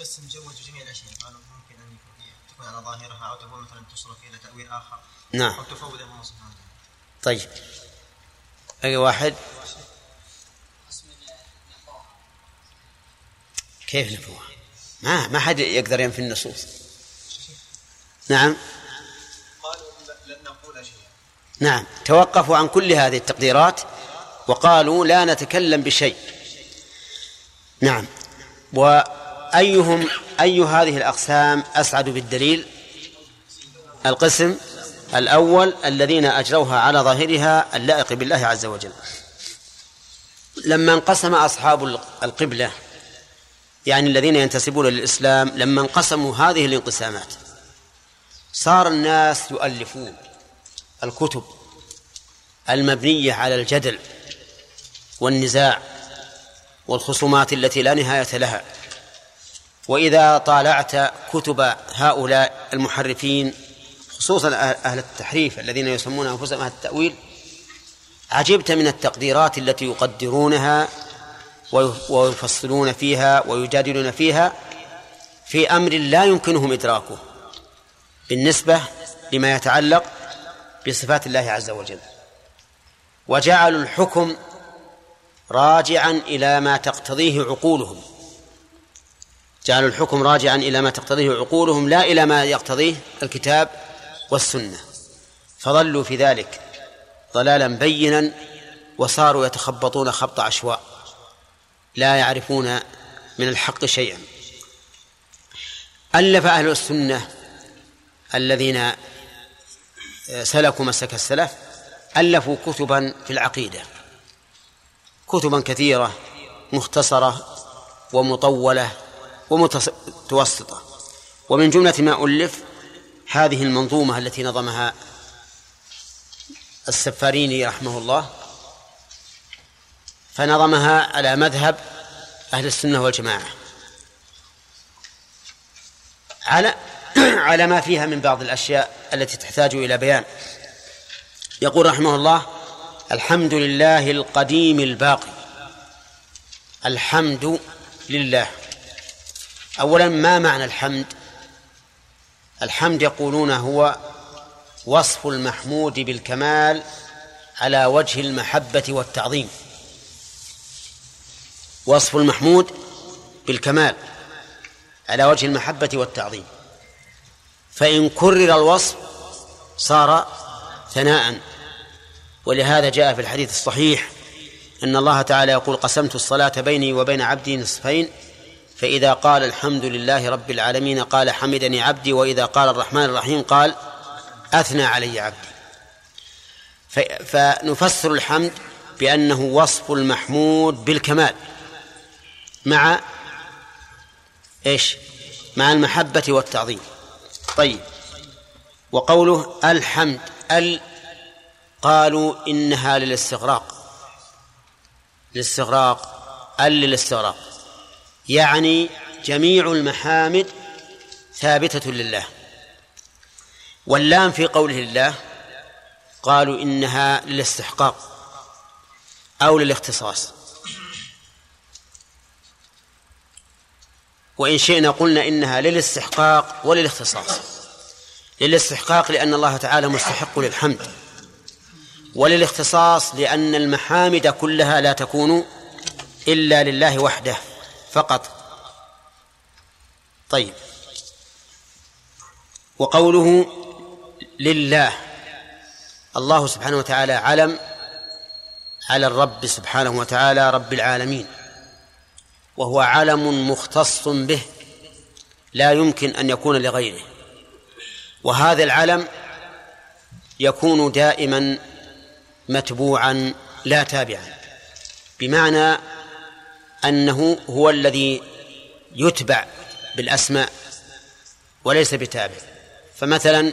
قسم جوز جميع الأشياء. قالوا ممكن أن تكون على ظاهرها أو تكون مثلا تصرف إلى تأويل آخر. نعم. أو تفوض الله سبحانه طيب. أي واحد؟ كيف نفوها ما ما حد يقدر ينفي النصوص. نعم. نعم. توقفوا عن كل هذه التقديرات وقالوا لا نتكلم بشيء. نعم. وأيهم أي هذه الأقسام أسعد بالدليل؟ القسم الأول الذين أجروها على ظاهرها اللائق بالله عز وجل. لما انقسم أصحاب القبلة يعني الذين ينتسبون للإسلام لما انقسموا هذه الانقسامات صار الناس يؤلفون الكتب المبنية على الجدل والنزاع والخصومات التي لا نهاية لها. وإذا طالعت كتب هؤلاء المحرفين خصوصا أهل التحريف الذين يسمون أنفسهم أهل التأويل عجبت من التقديرات التي يقدرونها ويفصلون فيها ويجادلون فيها في أمر لا يمكنهم إدراكه بالنسبة لما يتعلق بصفات الله عز وجل. وجعلوا الحكم راجعا إلى ما تقتضيه عقولهم. جعلوا الحكم راجعا إلى ما تقتضيه عقولهم لا إلى ما يقتضيه الكتاب والسنة. فظلوا في ذلك ضلالا بينا وصاروا يتخبطون خبط عشواء لا يعرفون من الحق شيئا. ألف أهل السنة الذين سلكوا مسلك السلف ألفوا كتبا في العقيدة. كتبا كثيرة مختصرة ومطولة ومتوسطة. ومن جملة ما ألف هذه المنظومة التي نظمها السفاريني رحمه الله فنظمها على مذهب أهل السنة والجماعة. على على ما فيها من بعض الأشياء التي تحتاج إلى بيان. يقول رحمه الله الحمد لله القديم الباقي. الحمد لله. اولا ما معنى الحمد؟ الحمد يقولون هو وصف المحمود بالكمال على وجه المحبة والتعظيم. وصف المحمود بالكمال على وجه المحبة والتعظيم. فإن كرر الوصف صار ثناء. ولهذا جاء في الحديث الصحيح أن الله تعالى يقول قسمت الصلاة بيني وبين عبدي نصفين فإذا قال الحمد لله رب العالمين قال حمدني عبدي وإذا قال الرحمن الرحيم قال أثنى علي عبدي. فنفسر الحمد بأنه وصف المحمود بالكمال مع إيش؟ مع المحبة والتعظيم. طيب. وقوله الحمد ال قالوا إنها للاستغراق. للاستغراق ال للاستغراق. يعني جميع المحامد ثابتة لله. واللام في قوله الله قالوا إنها للاستحقاق أو للاختصاص. وإن شئنا قلنا إنها للاستحقاق وللاختصاص. للاستحقاق لأن الله تعالى مستحق للحمد. وللاختصاص لأن المحامد كلها لا تكون إلا لله وحده. فقط. طيب. وقوله لله. الله سبحانه وتعالى علم على الرب سبحانه وتعالى رب العالمين. وهو علم مختص به لا يمكن أن يكون لغيره. وهذا العلم يكون دائما متبوعا لا تابعا. بمعنى أنه هو الذي يتبع بالأسماء وليس بتابع. فمثلا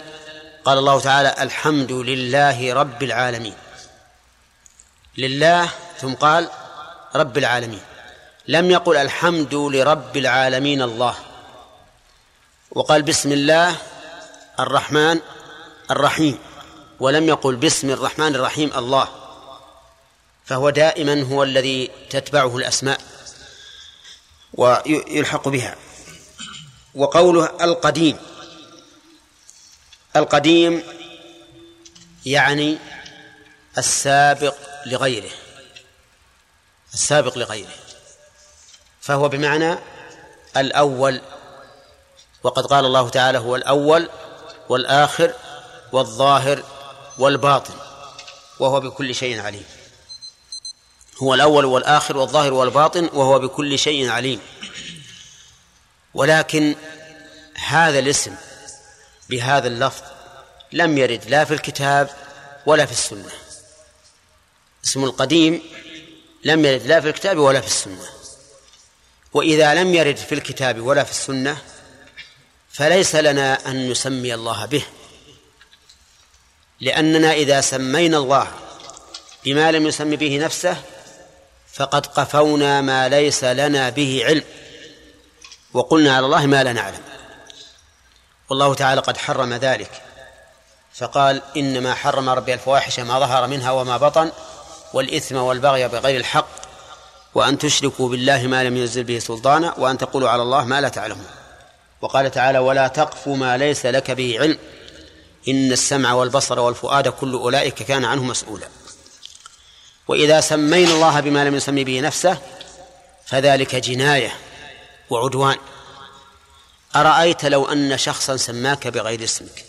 قال الله تعالى الحمد لله رب العالمين. لله ثم قال رب العالمين. لم يقل الحمد لرب العالمين الله. وقال بسم الله الرحمن الرحيم. ولم يقل بسم الرحمن الرحيم الله. فهو دائما هو الذي تتبعه الأسماء. ويلحق بها. وقوله القديم. القديم يعني السابق لغيره. السابق لغيره. فهو بمعنى الأول. وقد قال الله تعالى هو الأول والآخر والظاهر والباطن. وهو بكل شيء عليم. هو الأول والآخر والظاهر والباطن وهو بكل شيء عليم. ولكن هذا الاسم بهذا اللفظ لم يرد لا في الكتاب ولا في السنة. اسم القديم لم يرد لا في الكتاب ولا في السنة. وإذا لم يرد في الكتاب ولا في السنة فليس لنا أن نسمي الله به. لأننا إذا سمينا الله بما لم يسمي به نفسه فقد قفونا ما ليس لنا به علم. وقلنا على الله ما لا نعلم. والله تعالى قد حرم ذلك. فقال إنما حرم ربي الفواحش ما ظهر منها وما بطن والإثم والبغي بغير الحق وأن تشركوا بالله ما لم ينزل به سلطانا وأن تقولوا على الله ما لا تعلمون. وقال تعالى ولا تقف ما ليس لك به علم. إن السمع والبصر والفؤاد كل أولئك كان عنه مسؤولا. وإذا سمينا الله بما لم يسمي به نفسه فذلك جناية وعدوان. أرأيت لو أن شخصا سماك بغير اسمك؟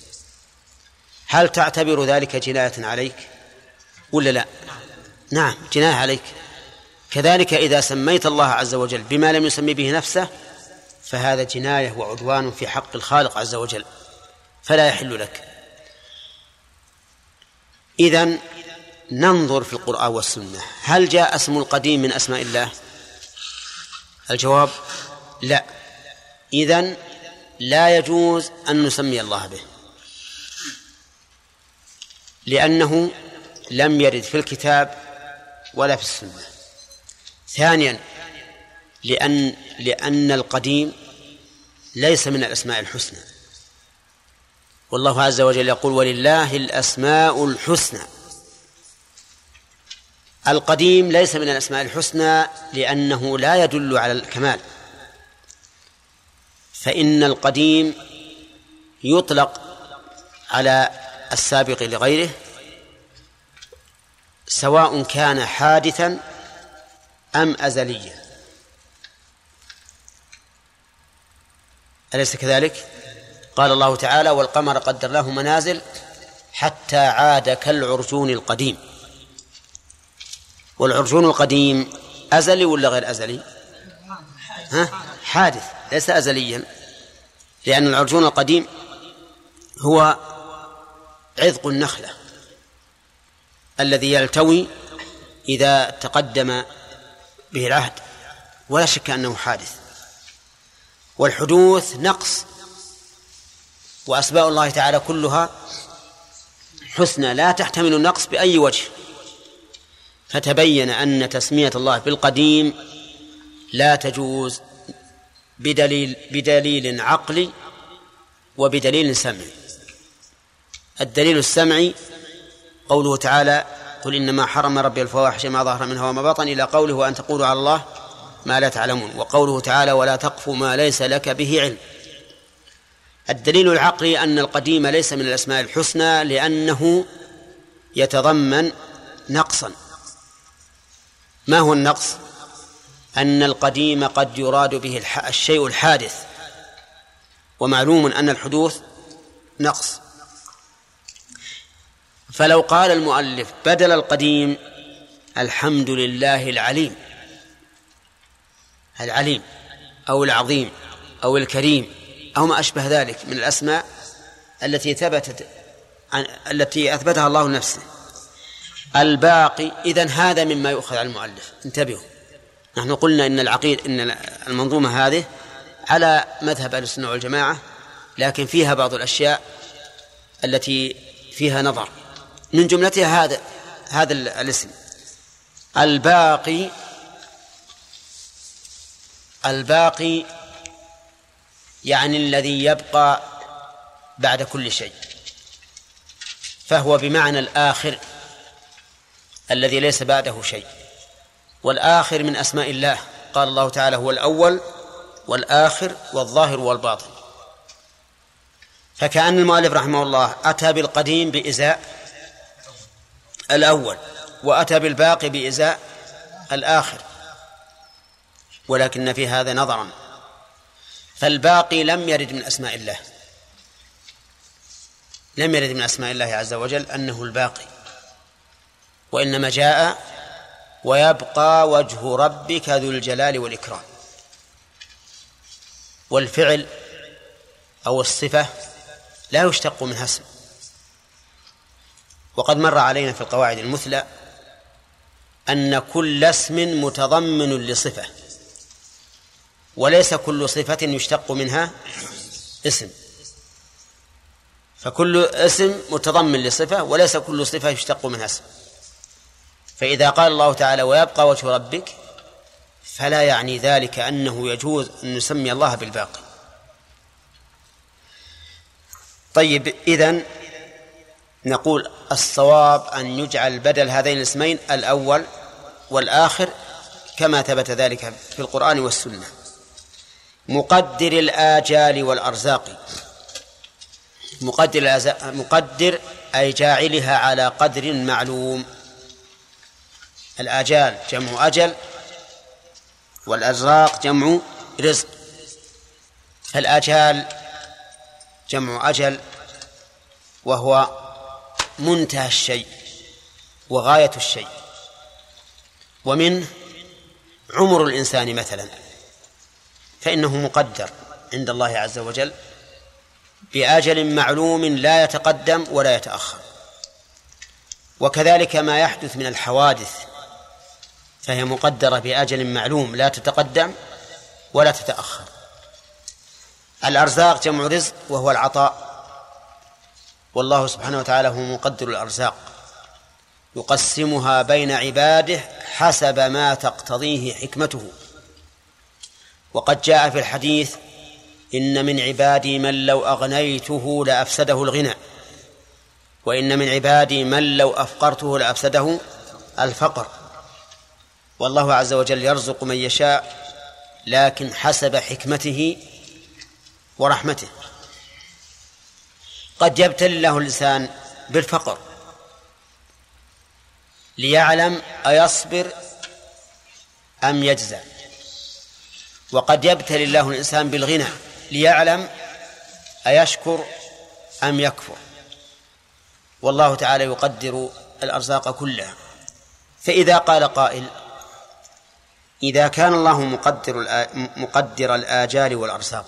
هل تعتبر ذلك جناية عليك ولا لا؟ نعم جناية عليك. كذلك إذا سميت الله عز وجل بما لم يسمي به نفسه فهذا جناية وعدوان في حق الخالق عز وجل فلا يحل لك. إذن ننظر في القرآن والسنة. هل جاء اسم القديم من أسماء الله؟ الجواب لا. إذن لا يجوز أن نسمي الله به. لأنه لم يرد في الكتاب ولا في السنة. ثانيا لأن لأن القديم ليس من الأسماء الحسنى. والله عز وجل يقول ولله الأسماء الحسنى. القديم ليس من الأسماء الحسنى لأنه لا يدل على الكمال. فإن القديم يطلق على السابق لغيره سواء كان حادثا أم أزليا. أليس كذلك؟ قال الله تعالى والقمر قدرناه منازل حتى عاد كالعرجون القديم. والعرجون القديم أزلي ولا غير أزلي؟ ها؟ حادث ليس أزليا. لأن العرجون القديم هو عذق النخلة الذي يلتوي إذا تقدم به العهد ولا شك أنه حادث. والحدوث نقص وأسماء الله تعالى كلها حسنى لا تحتمل النقص بأي وجه. فتبين أن تسمية الله بالقديم لا تجوز بدليل بدليل عقلي وبدليل سمعي الدليل السمعي قوله تعالى قل إنما حرم ربي الفواحش ما ظهر منها وما بطن إلى قوله وأن تقولوا على الله ما لا تعلمون وقوله تعالى ولا تقف ما ليس لك به علم الدليل العقلي أن القديم ليس من الأسماء الحسنى لأنه يتضمن نقصا. ما هو النقص؟ أن القديم قد يراد به الشيء الحادث. ومعلوم أن الحدوث نقص. فلو قال المؤلف بدل القديم الحمد لله العليم العليم أو العظيم أو الكريم أو ما أشبه ذلك من الأسماء التي ثبتت التي أثبتها الله نفسه. الباقي إذن هذا مما يؤخذ على المؤلف. انتبهوا. نحن قلنا إن العقيد إن المنظومة هذه على مذهب أهل السنة والجماعة لكن فيها بعض الأشياء التي فيها نظر. من جملتها هذا هذا الاسم. الباقي الباقي يعني الذي يبقى بعد كل شيء. فهو بمعنى الآخر الذي ليس بعده شيء. والآخر من أسماء الله. قال الله تعالى هو الأول والآخر والظاهر والباطن. فكأن المؤلف رحمه الله أتى بالقديم بإزاء الأول وأتى بالباقي بإزاء الآخر. ولكن في هذا نظرا فالباقي لم يرد من أسماء الله. لم يرد من أسماء الله عز وجل أنه الباقي. وإنما جاء ويبقى وجه ربك ذو الجلال والإكرام. والفعل أو الصفة لا يشتق منها اسم. وقد مر علينا في القواعد المثلى أن كل اسم متضمن لصفة وليس كل صفة يشتق منها اسم. فكل اسم متضمن لصفة وليس كل صفة يشتق منها اسم. فإذا قال الله تعالى ويبقى وجه ربك فلا يعني ذلك أنه يجوز أن نسمي الله بالباقي. طيب إذن نقول الصواب أن يجعل بدل هذين الاسمين الأول والآخر كما ثبت ذلك في القرآن والسنة. مقدر الآجال والأرزاق. مقدر مقدر أي جاعلها على قدر معلوم. الآجال جمع أجل والأرزاق جمع رزق. فالآجال جمع أجل وهو منتهى الشيء وغاية الشيء. ومنه عمر الإنسان مثلا فإنه مقدر عند الله عز وجل بأجل معلوم لا يتقدم ولا يتأخر. وكذلك ما يحدث من الحوادث فهي مقدرة بأجل معلوم لا تتقدم ولا تتأخر. الأرزاق جمع رزق وهو العطاء. والله سبحانه وتعالى هو مقدر الأرزاق. يقسمها بين عباده حسب ما تقتضيه حكمته. وقد جاء في الحديث إن من عبادي من لو أغنيته لأفسده الغنى. وإن من عبادي من لو أفقرته لأفسده الفقر. والله عز وجل يرزق من يشاء لكن حسب حكمته ورحمته. قد يبتلي الله الإنسان بالفقر ليعلم أيصبر أم يجزع. وقد يبتلي الله الإنسان بالغنى ليعلم أيشكر أم يكفر. والله تعالى يقدر الأرزاق كلها. فإذا قال قائل إذا كان الله مقدر مقدر الآجال والأرزاق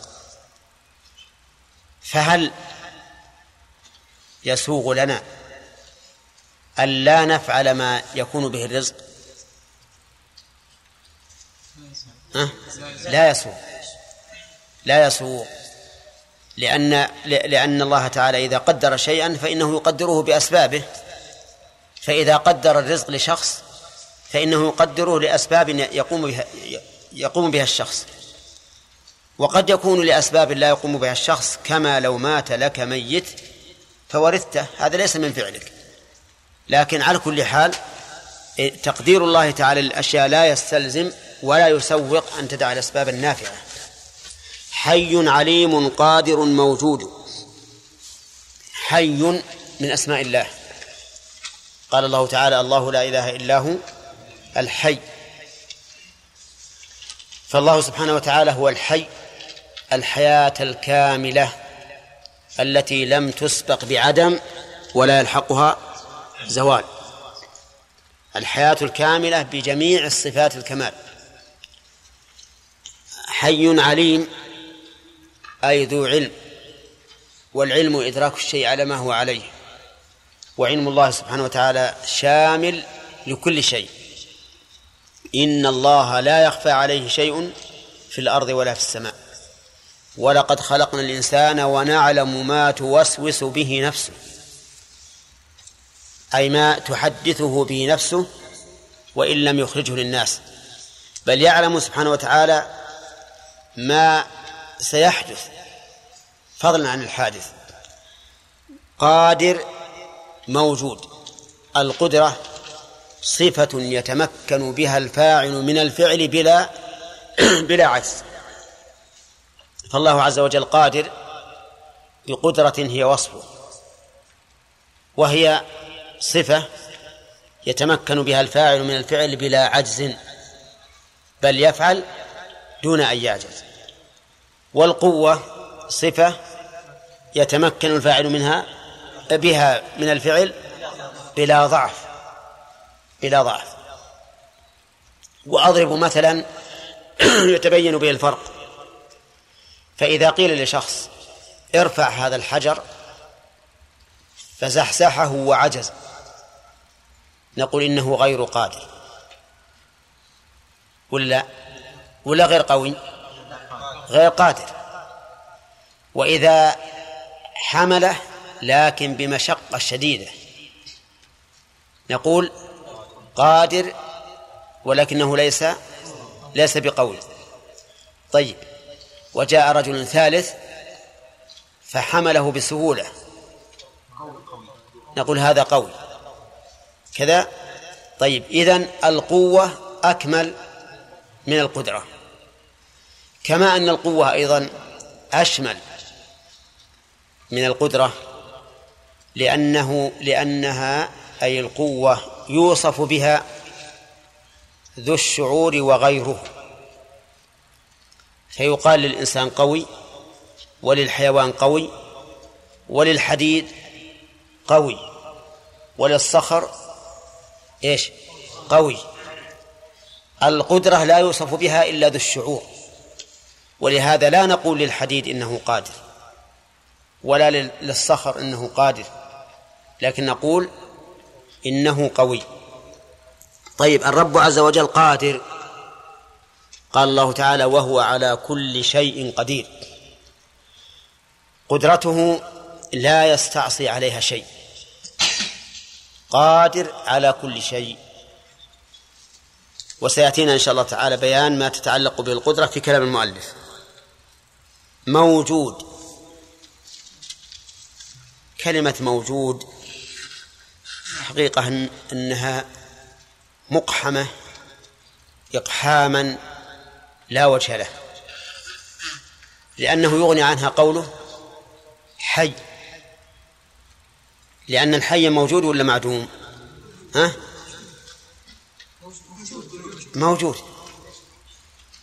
فهل يسوغ لنا أن لا نفعل ما يكون به الرزق؟ أه؟ لا يسوغ. لا يسوغ. لأن لأن الله تعالى إذا قدر شيئا فإنه يقدره بأسبابه. فإذا قدر الرزق لشخص فإنه يقدره لأسباب يقوم بها يقوم بها الشخص. وقد يكون لأسباب لا يقوم بها الشخص كما لو مات لك ميت فورثته. هذا ليس من فعلك. لكن على كل حال تقدير الله تعالى للأشياء لا يستلزم ولا يسوق أن تدع الأسباب النافعة. حي عليم قادر موجود. حي من أسماء الله. قال الله تعالى الله لا إله إلا هو. الحي. فالله سبحانه وتعالى هو الحي الحياة الكاملة التي لم تسبق بعدم ولا يلحقها زوال. الحياة الكاملة بجميع الصفات الكمال. حي عليم أي ذو علم والعلم إدراك الشيء على ما هو عليه. وعلم الله سبحانه وتعالى شامل لكل شيء. إن الله لا يخفى عليه شيء في الأرض ولا في السماء. ولقد خلقنا الإنسان ونعلم ما توسوس به نفسه. أي ما تحدثه به نفسه وإن لم يخرجه للناس. بل يعلم سبحانه وتعالى ما سيحدث. فضلا عن الحادث. قادر موجود. القدرة صفة يتمكن بها الفاعل من الفعل بلا بلا عجز. فالله عز وجل قادر بقدرة هي وصفه. وهي صفة يتمكن بها الفاعل من الفعل بلا عجز بل يفعل دون أن يعجز. والقوة صفة يتمكن الفاعل منها بها من الفعل بلا ضعف. بلا ضعف. وأضرب مثلا يتبين به الفرق. فإذا قيل لشخص ارفع هذا الحجر فزحزحه وعجز. نقول إنه غير قادر. ولا ولا غير قوي؟ غير قادر. وإذا حمله لكن بمشقة شديدة. نقول قادر ولكنه ليس ليس بقوي. طيب وجاء رجل ثالث فحمله بسهولة. نقول هذا قوي. كذا؟ طيب إذن القوة أكمل من القدرة. كما أن القوة أيضا أشمل من القدرة لأنه لأنها أي القوة يوصف بها ذو الشعور وغيره. فيقال للإنسان قوي وللحيوان قوي وللحديد قوي وللصخر إيش؟ قوي. القدرة لا يوصف بها إلا ذو الشعور. ولهذا لا نقول للحديد إنه قادر ولا للصخر إنه قادر لكن نقول إنه قوي. طيب الرب عز وجل قادر. قال الله تعالى وهو على كل شيء قدير. قدرته لا يستعصي عليها شيء. قادر على كل شيء. وسيأتينا إن شاء الله تعالى بيان ما تتعلق بالقدرة في كلام المؤلف. موجود. كلمة موجود حقيقة أنها مقحمة إقحاما لا وجه له. لأنه يغني عنها قوله حي. لأن الحي موجود ولا معدوم؟ ها؟ موجود.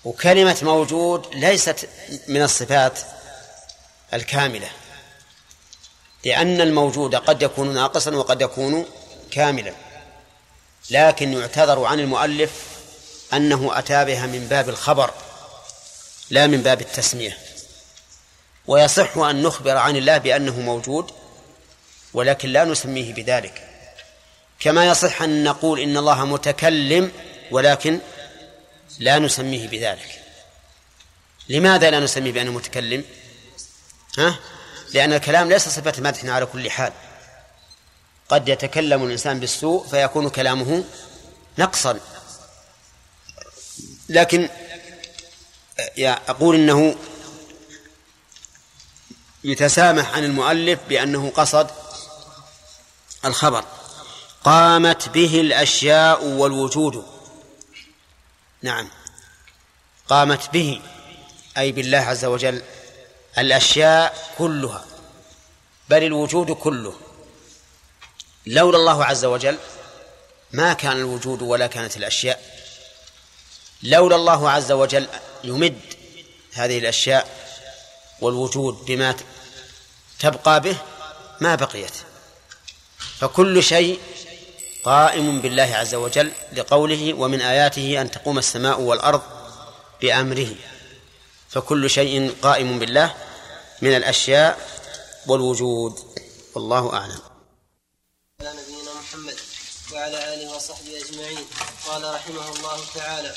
وكلمة موجود ليست من الصفات الكاملة لأن الموجود قد يكون ناقصا وقد يكون كاملا لكن يعتذر عن المؤلف أنه أتى بها من باب الخبر لا من باب التسمية. ويصح أن نخبر عن الله بأنه موجود ولكن لا نسميه بذلك. كما يصح أن نقول إن الله متكلم ولكن لا نسميه بذلك. لماذا لا نسميه بأنه متكلم؟ ها؟ لأن الكلام ليس صفة مدح على كل حال. قد يتكلم الإنسان بالسوء فيكون كلامه نقصا. لكن أقول إنه يتسامح عن المؤلف بأنه قصد الخبر. قامت به الأشياء والوجود. نعم. قامت به أي بالله عز وجل الأشياء كلها. بل الوجود كله. لولا الله عز وجل ما كان الوجود ولا كانت الأشياء لولا الله عز وجل يمد هذه الأشياء والوجود بما تبقى به ما بقيت. فكل شيء قائم بالله عز وجل لقوله ومن آياته أن تقوم السماء والأرض بأمره. فكل شيء قائم بالله من الأشياء والوجود. والله أعلم. قال رحمه الله تعالى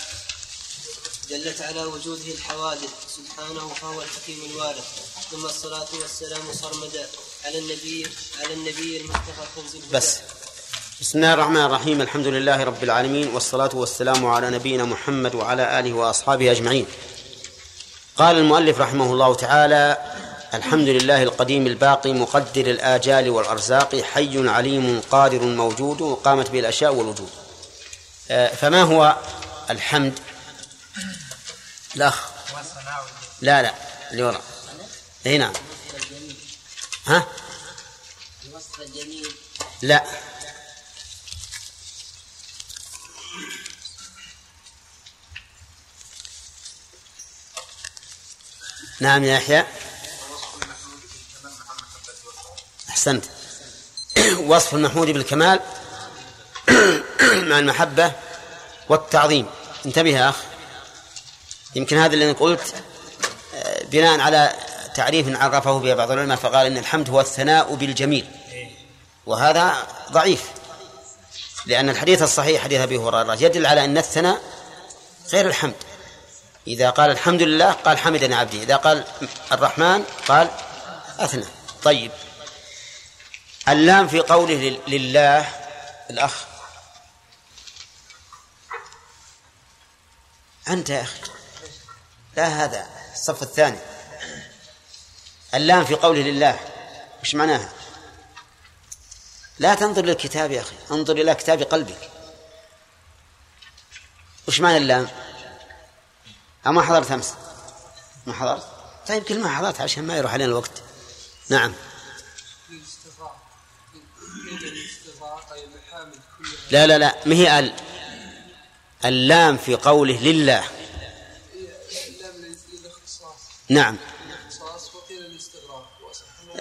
دلت على وجوده الحوادث سبحانه فهو الحكيم الوارث. ثم الصلاة والسلام صرمدا على النبي على النبي المصطفى كنز بس. بسم الله الرحمن الرحيم الحمد لله رب العالمين والصلاة والسلام على نبينا محمد وعلى آله وأصحابه أجمعين. قال المؤلف رحمه الله تعالى الحمد لله القديم الباقي مقدر الآجال والأرزاق حي عليم قادر موجود وقامت به الأشياء والوجود. فما هو الحمد؟ الأخ. لا لا اللي وراء. اي نعم. ها؟ الوصف الجميل لا. نعم يا يحيى. أحسنت. وصف المحمود بالكمال. مع المحبة والتعظيم. انتبه يا أخ. يمكن هذا اللي قلت آه، بناء على تعريف عرفه به بعض العلماء فقال إن الحمد هو الثناء بالجميل. وهذا ضعيف لأن الحديث الصحيح حديث أبي هريرة يدل على أن الثناء غير الحمد. إذا قال الحمد لله قال حمدني عبدي. إذا قال الرحمن قال أثنى. طيب. اللام في قوله لل- لله الأخ أنت يا أخي. لا هذا الصف الثاني. اللام في قوله لله. وش معناها؟ لا تنظر للكتاب يا أخي. انظر إلى كتاب قلبك. وش معنى اللام؟ أما حضرت أمس؟ ما حضرت؟ طيب كل ما حضرت عشان ما يروح علينا الوقت. نعم. لا لا لا. ما هي ال؟ اللام في قوله لله. نعم.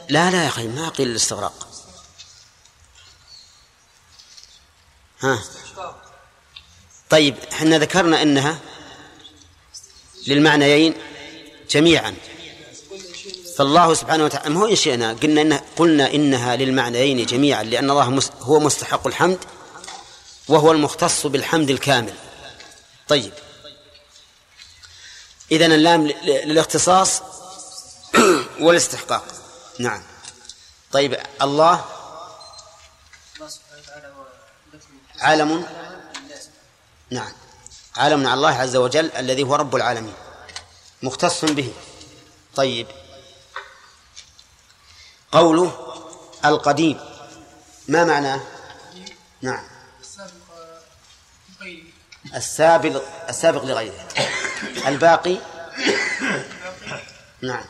لا لا يا أخي ما قيل الاستغراق. ها. طيب إحنا ذكرنا إنها للمعنيين جميعا. فالله سبحانه وتعالى ما هو إن شئنا قلنا إنها قلنا إنها للمعنيين جميعا لأن الله هو مستحق الحمد وهو المختص بالحمد الكامل. طيب. إذن اللام للاختصاص والاستحقاق. نعم. طيب الله عالم. نعم. عالم على الله عز وجل الذي هو رب العالمين. مختص به. طيب. قوله القديم. ما معناه؟ نعم. السابق السابق لغيره. الباقي؟ نعم.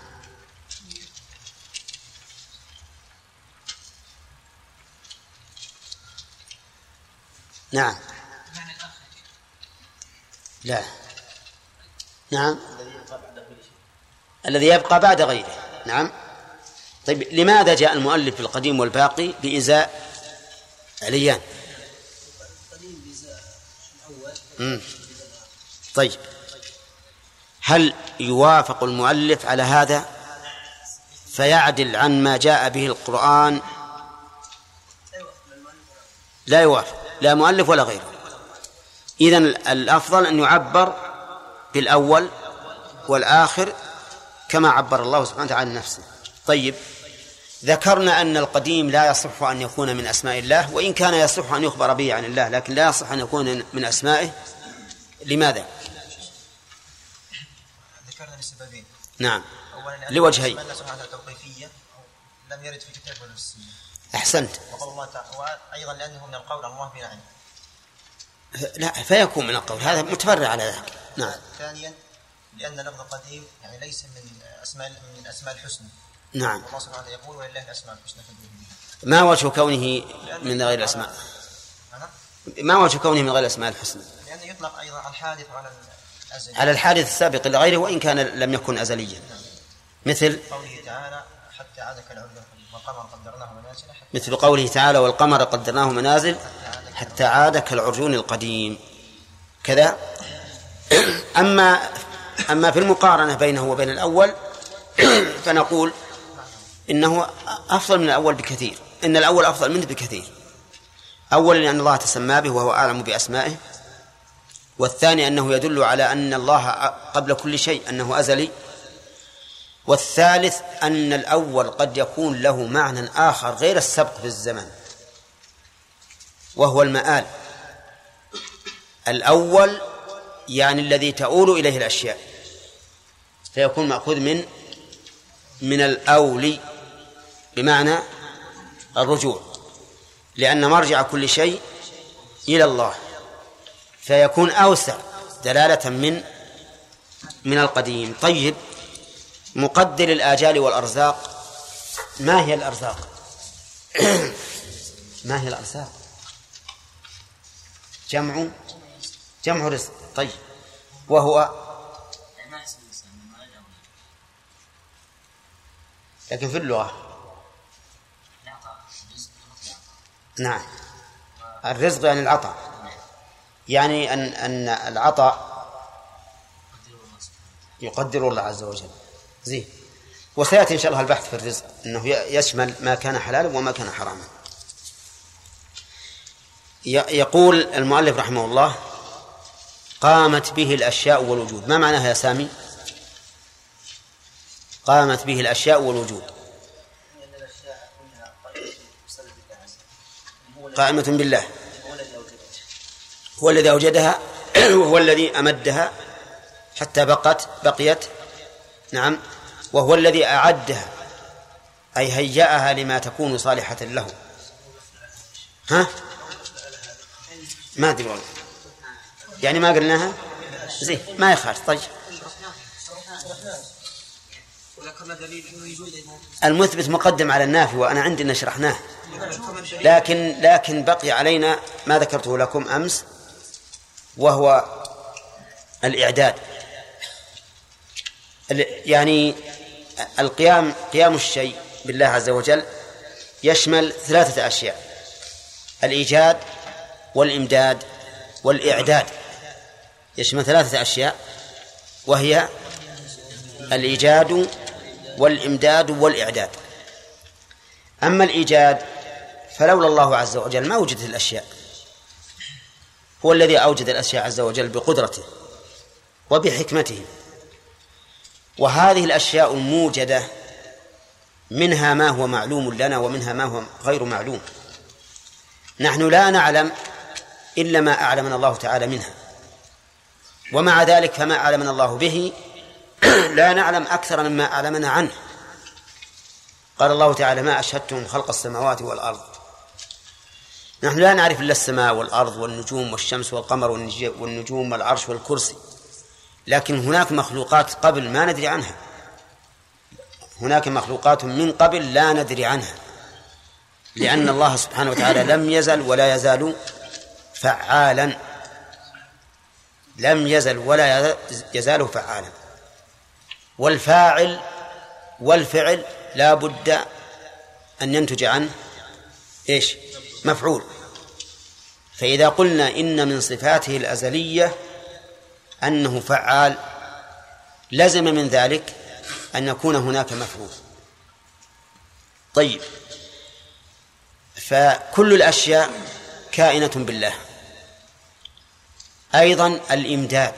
نعم. لا. نعم. الذي يبقى بعد غيره. نعم. طيب لماذا جاء المؤلف في القديم والباقي بإزاء عليان القديم بيزاء الأول طيب. هل يوافق المؤلف على هذا؟ فيعدل عن ما جاء به القرآن. لا يوافق. لا مؤلف ولا غيره. إذن الأفضل أن يعبر بالأول والآخر كما عبر الله سبحانه وتعالى عن نفسه. طيب. ذكرنا أن القديم لا يصح أن يكون من أسماء الله وإن كان يصح أن يخبر به عن الله لكن لا يصح أن يكون من أسمائه. لماذا؟ ذكرنا لسببين نعم. لأن لوجهين. أسماء الله سبحانه وتعالى توقيفية لم يرد في ولا السنة. أحسنت. وقال الله تعالى وأيضا لأنه من القول الله بلا علم. لا فيكون من القول. هذا متفرع على ذلك. نعم. ثانيا لأن لفظ قديم يعني ليس من أسماء من أسماء الحسنى. نعم. الله سبحانه وتعالى يقول ولله الأسماء الحسنى ما وجه كونه من غير الأسماء؟ نعم. ما وجه كونه من غير الأسماء الحسنى؟ لأنه يطلق أيضا على الحادث وعلى الازل على الحادث السابق لغيره وإن كان لم يكن أزليا. مثل؟ قوله تعالى حتى عاد والقمر قدرناه منازل مثل قوله تعالى والقمر قدرناه منازل حتى عاد كالعرجون القديم. كذا؟ أما أما في المقارنة بينه وبين الأول فنقول إنه أفضل من الأول بكثير. إن الأول أفضل منه بكثير. أولا لأن الله تسمى به وهو أعلم بأسمائه. والثاني أنه يدل على أن الله قبل كل شيء أنه أزلي. والثالث أن الأول قد يكون له معنى آخر غير السبق في الزمن. وهو المآل. الأول يعني الذي تؤول إليه الأشياء. فيكون مأخوذ من من الأول. بمعنى الرجوع لأن مرجع كل شيء إلى الله فيكون أوسع دلالة من من القديم. طيب مقدر الآجال والأرزاق ما هي الأرزاق؟ ما هي الأرزاق؟ جمع جمع رزق. طيب وهو لكن في اللغة. نعم. الرزق يعني العطاء. يعني أن أن العطاء يقدر الله عز وجل. زين. وسيأتي إن شاء الله البحث في الرزق. أنه يشمل ما كان حلالا وما كان حراما. يقول المؤلف رحمه الله قامت به الأشياء والوجود. ما معناها يا سامي؟ قامت به الأشياء والوجود. قائمة بالله. هو الذي أوجدها وهو الذي أمدها حتى بقت بقيت نعم وهو الذي أعدها أي هيأها لما تكون صالحة له. ها؟ ما أدري والله. يعني ما قلناها؟ زين ما يخالف. طيب. المثبت مقدم على النافي وأنا عندي أن شرحناه. لكن لكن بقي علينا ما ذكرته لكم أمس وهو الإعداد. ال- يعني القيام قيام الشيء بالله عز وجل يشمل ثلاثة أشياء الإيجاد والإمداد والإعداد. يشمل ثلاثة أشياء وهي الإيجاد والإمداد والإعداد. أما الإيجاد فلولا الله عز وجل ما وجدت الأشياء. هو الذي أوجد الأشياء عز وجل بقدرته وبحكمته. وهذه الأشياء الموجدة منها ما هو معلوم لنا ومنها ما هو غير معلوم. نحن لا نعلم إلا ما أعلمنا الله تعالى منها. ومع ذلك فما أعلمنا الله به لا نعلم أكثر مما أعلمنا عنه. قال الله تعالى ما أشهدتم خلق السماوات والأرض. نحن لا نعرف إلا السماء والأرض والنجوم والشمس والقمر والنج- والنجوم والعرش والكرسي. لكن هناك مخلوقات قبل ما ندري عنها. هناك مخلوقات من قبل لا ندري عنها. لأن الله سبحانه وتعالى لم يزل ولا يزال فعالا. لم يزل ولا يزال فعالا. والفاعل والفعل لا بد أن ينتج عنه إيش؟ مفعول. فإذا قلنا إن من صفاته الأزلية أنه فعال لزم من ذلك أن يكون هناك مفعول. طيب. فكل الأشياء كائنة بالله. أيضا الإمداد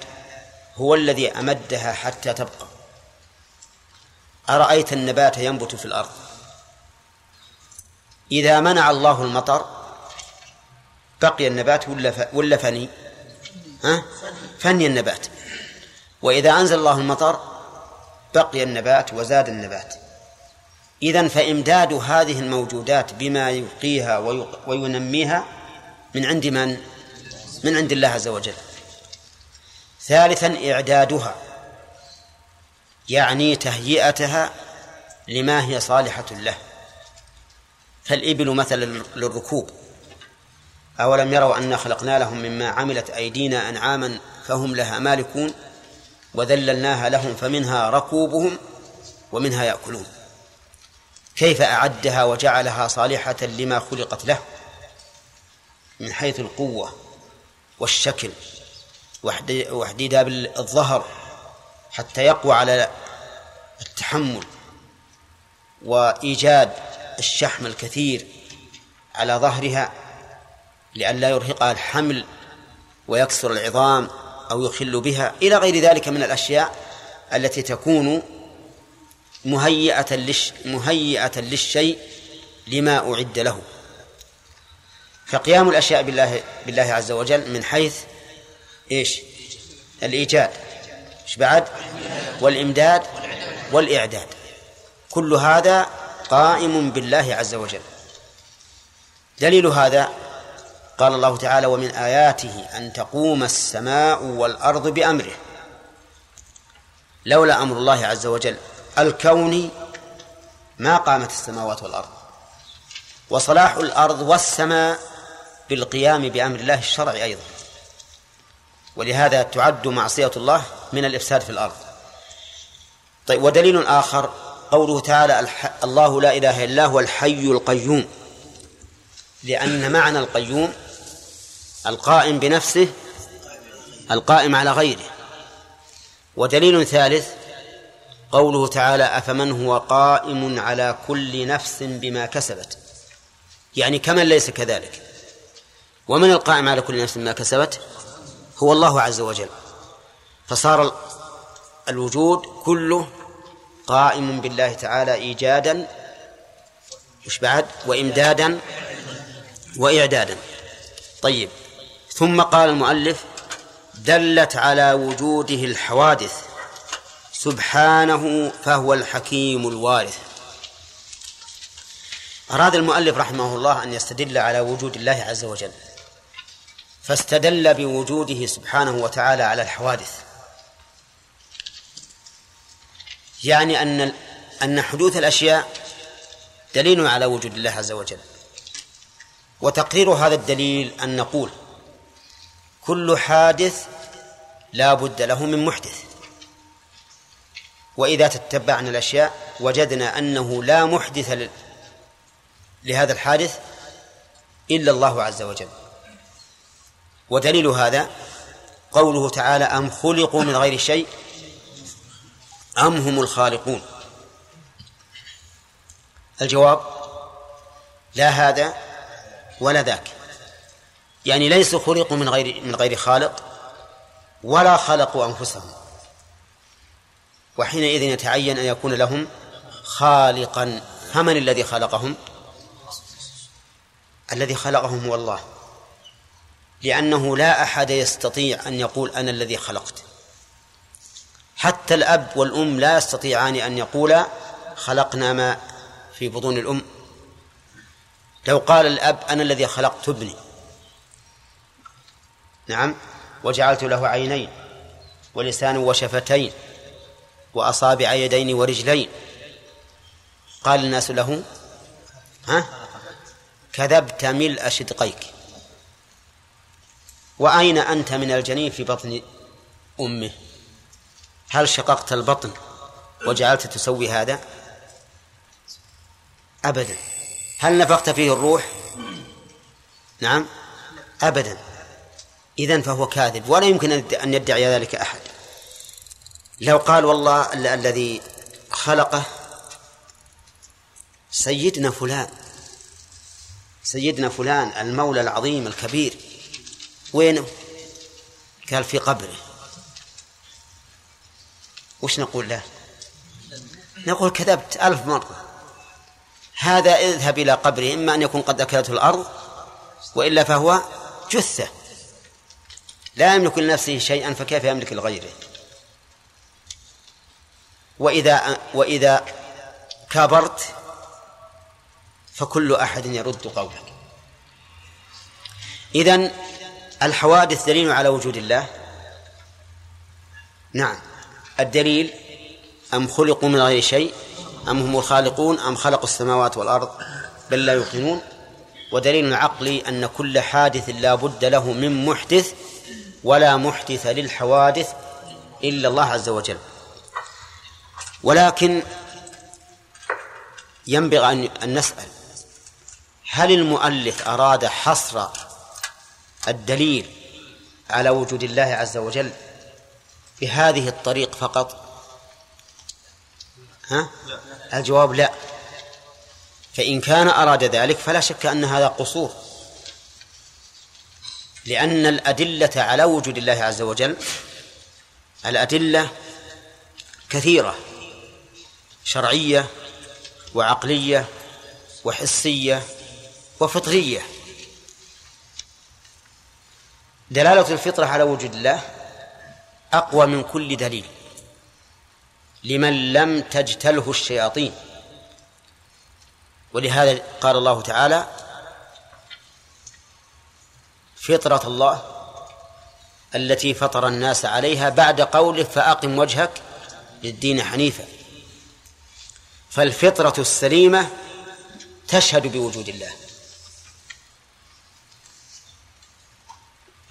هو الذي أمدها حتى تبقى. أرأيت النبات ينبت في الأرض إذا منع الله المطر بقي النبات ولا. ولا فني ها؟ فني النبات وإذا أنزل الله المطر بقي النبات وزاد النبات إذن فإمداد هذه الموجودات بما يبقيها. وينميها من عند من؟ من عند الله عز وجل ثالثا إعدادها يعني تهيئتها لما هي صالحة له. فالإبل مثلا للركوب. أولم يروا أنا خلقنا لهم مما عملت أيدينا أنعاما فهم لها مالكون وذللناها لهم فمنها ركوبهم ومنها يأكلون. كيف أعدها وجعلها صالحة لما خلقت له؟ من حيث القوة والشكل. واحديدها بالظهر حتى يقوى على التحمل وإيجاد الشحم الكثير على ظهرها لئلا يرهقها الحمل ويكسر العظام أو يخل بها. إلى غير ذلك من الأشياء التي تكون مهيئة للش مهيئة للشيء لما أعد له. فقيام الأشياء بالله بالله عز وجل من حيث إيش؟ الإيجاد. إيش بعد؟ والإمداد والإعداد. كل هذا قائم بالله عز وجل. دليل هذا قال الله تعالى ومن آياته أن تقوم السماء والأرض بأمره لولا أمر الله عز وجل الكوني ما قامت السماوات والأرض. وصلاح الأرض والسماء بالقيام بأمر الله الشرعي أيضا. ولهذا تعد معصية الله من الإفساد في الأرض. طيب ودليل آخر قوله تعالى. الله لا إله إلا هو الحي القيوم. لأن معنى القيوم القائم بنفسه القائم على غيره. ودليل ثالث قوله تعالى أفمن هو قائم على كل نفس بما كسبت. يعني كمن ليس كذلك؟ ومن القائم على كل نفس بما كسبت؟ هو الله عز وجل. فصار الوجود كله قائم بالله تعالى إيجادا وش بعد وإمدادا وإعدادا. طيب. ثم قال المؤلف دلت على وجوده الحوادث. سبحانه فهو الحكيم الوارث. أراد المؤلف رحمه الله أن يستدل على وجود الله عز وجل. فاستدل بوجوده سبحانه وتعالى على الحوادث. يعني أن أن حدوث الأشياء دليل على وجود الله عز وجل. وتقرير هذا الدليل أن نقول كل حادث لا بد له من محدث. وإذا تتبعنا الأشياء وجدنا أنه لا محدث لهذا الحادث إلا الله عز وجل. ودليل هذا قوله تعالى أم خلقوا من غير شيء أم هم الخالقون؟ الجواب لا هذا ولا ذاك. يعني ليسوا خلقوا من غير من غير خالق ولا خلقوا أنفسهم. وحينئذ يتعين أن يكون لهم خالقا. فمن الذي خلقهم؟ الذي خلقهم هو الله. لأنه لا أحد يستطيع أن يقول أنا الذي خلقت. حتى الأب والأم لا يستطيعان أن يقولا خلقنا ما في بطون الأم. لو قال الأب أنا الذي خلقت ابني. نعم وجعلت له عينين ولسانا وشفتين وأصابع يدين ورجلين. قال الناس له ها؟ كذبت ملء شدقيك وأين أنت من الجنين في بطن أمه؟ هل شققت البطن وجعلت تسوي هذا؟ أبدا. هل نفخت فيه الروح؟ نعم. أبدا. إذن فهو كاذب. ولا يمكن أن يدعي ذلك أحد. لو قال والله ال- الذي خلقه سيدنا فلان سيدنا فلان المولى العظيم الكبير وينه؟ قال في قبره. وش نقول له؟ نقول كذبت ألف مرة. هذا اذهب إلى قبره إما أن يكون قد أكلته الأرض وإلا فهو جثة. لا يملك لنفسه شيئا فكيف يملك لغيره؟ وإذا وإذا كابرت فكل أحد يرد قولك إذن الحوادث دليل على وجود الله؟ نعم. الدليل أم خلقوا من غير شيء؟ أم هم الخالقون؟ أم خلقوا السماوات والأرض؟ بل لا يوقنون. ودليل عقلي أن كل حادث لا بد له من محدث ولا محدث للحوادث إلا الله عز وجل. ولكن ينبغي أن نسأل هل المؤلف أراد حصر الدليل على وجود الله عز وجل بهذه الطريق فقط؟ ها؟ الجواب لا. فإن كان أراد ذلك فلا شك أن هذا قصور. لأن الأدلة على وجود الله عز وجل الأدلة كثيرة شرعية وعقلية وحسية وفطرية. دلالة الفطرة على وجود الله أقوى من كل دليل لمن لم تجتله الشياطين. ولهذا قال الله تعالى فطرة الله التي فطر الناس عليها بعد قوله فأقم وجهك للدين حنيفا. فالفطرة السليمة تشهد بوجود الله.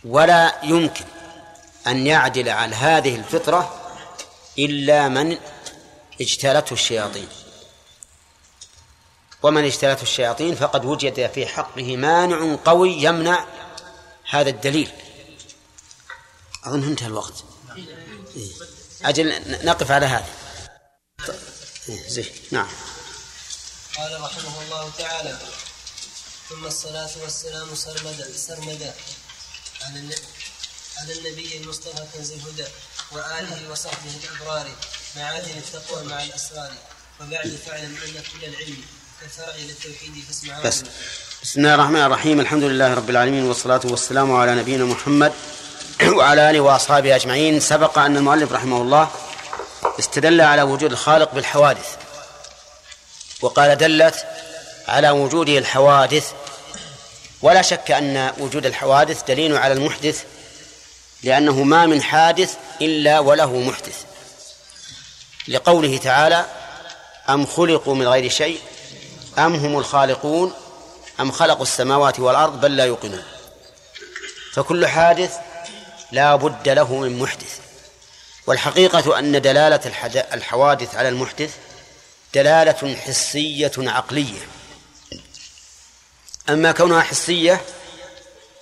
ولا يمكن أن يعدل عن هذه الفطرة إلا من اجتالته الشياطين. ومن اجتالته الشياطين فقد وجد في حقه مانع قوي يمنع هذا الدليل. أظن انتهى الوقت. إيه. أجل نقف على هذا. إيه، زين. نعم. قال رحمه الله تعالى ثم الصلاة والسلام سرمدا سرمدا. على على النبي المصطفى كنز الهدى وآله وصحبه الأبرار معادن التقوى مع الأسرار وبعد فاعلم أن كل العلم كالفرع للتوحيد فاسمع بس. بسم الله الرحمن الرحيم. الحمد لله رب العالمين والصلاة والسلام على نبينا محمد وعلى آله وأصحابه أجمعين. سبق أن المؤلف رحمه الله استدل على وجود الخالق بالحوادث وقال دلت على وجوده الحوادث ولا شك أن وجود الحوادث دليل على المحدث لأنه ما من حادث إلا وله محدث. لقوله تعالى أم خلقوا من غير شيء؟ أم هم الخالقون؟ أم خلقوا السماوات والأرض بل لا يوقنون. فكل حادث لا بد له من محدث. والحقيقة أن دلالة الحوادث على المحدث دلالة حسية عقلية. أما كونها حسية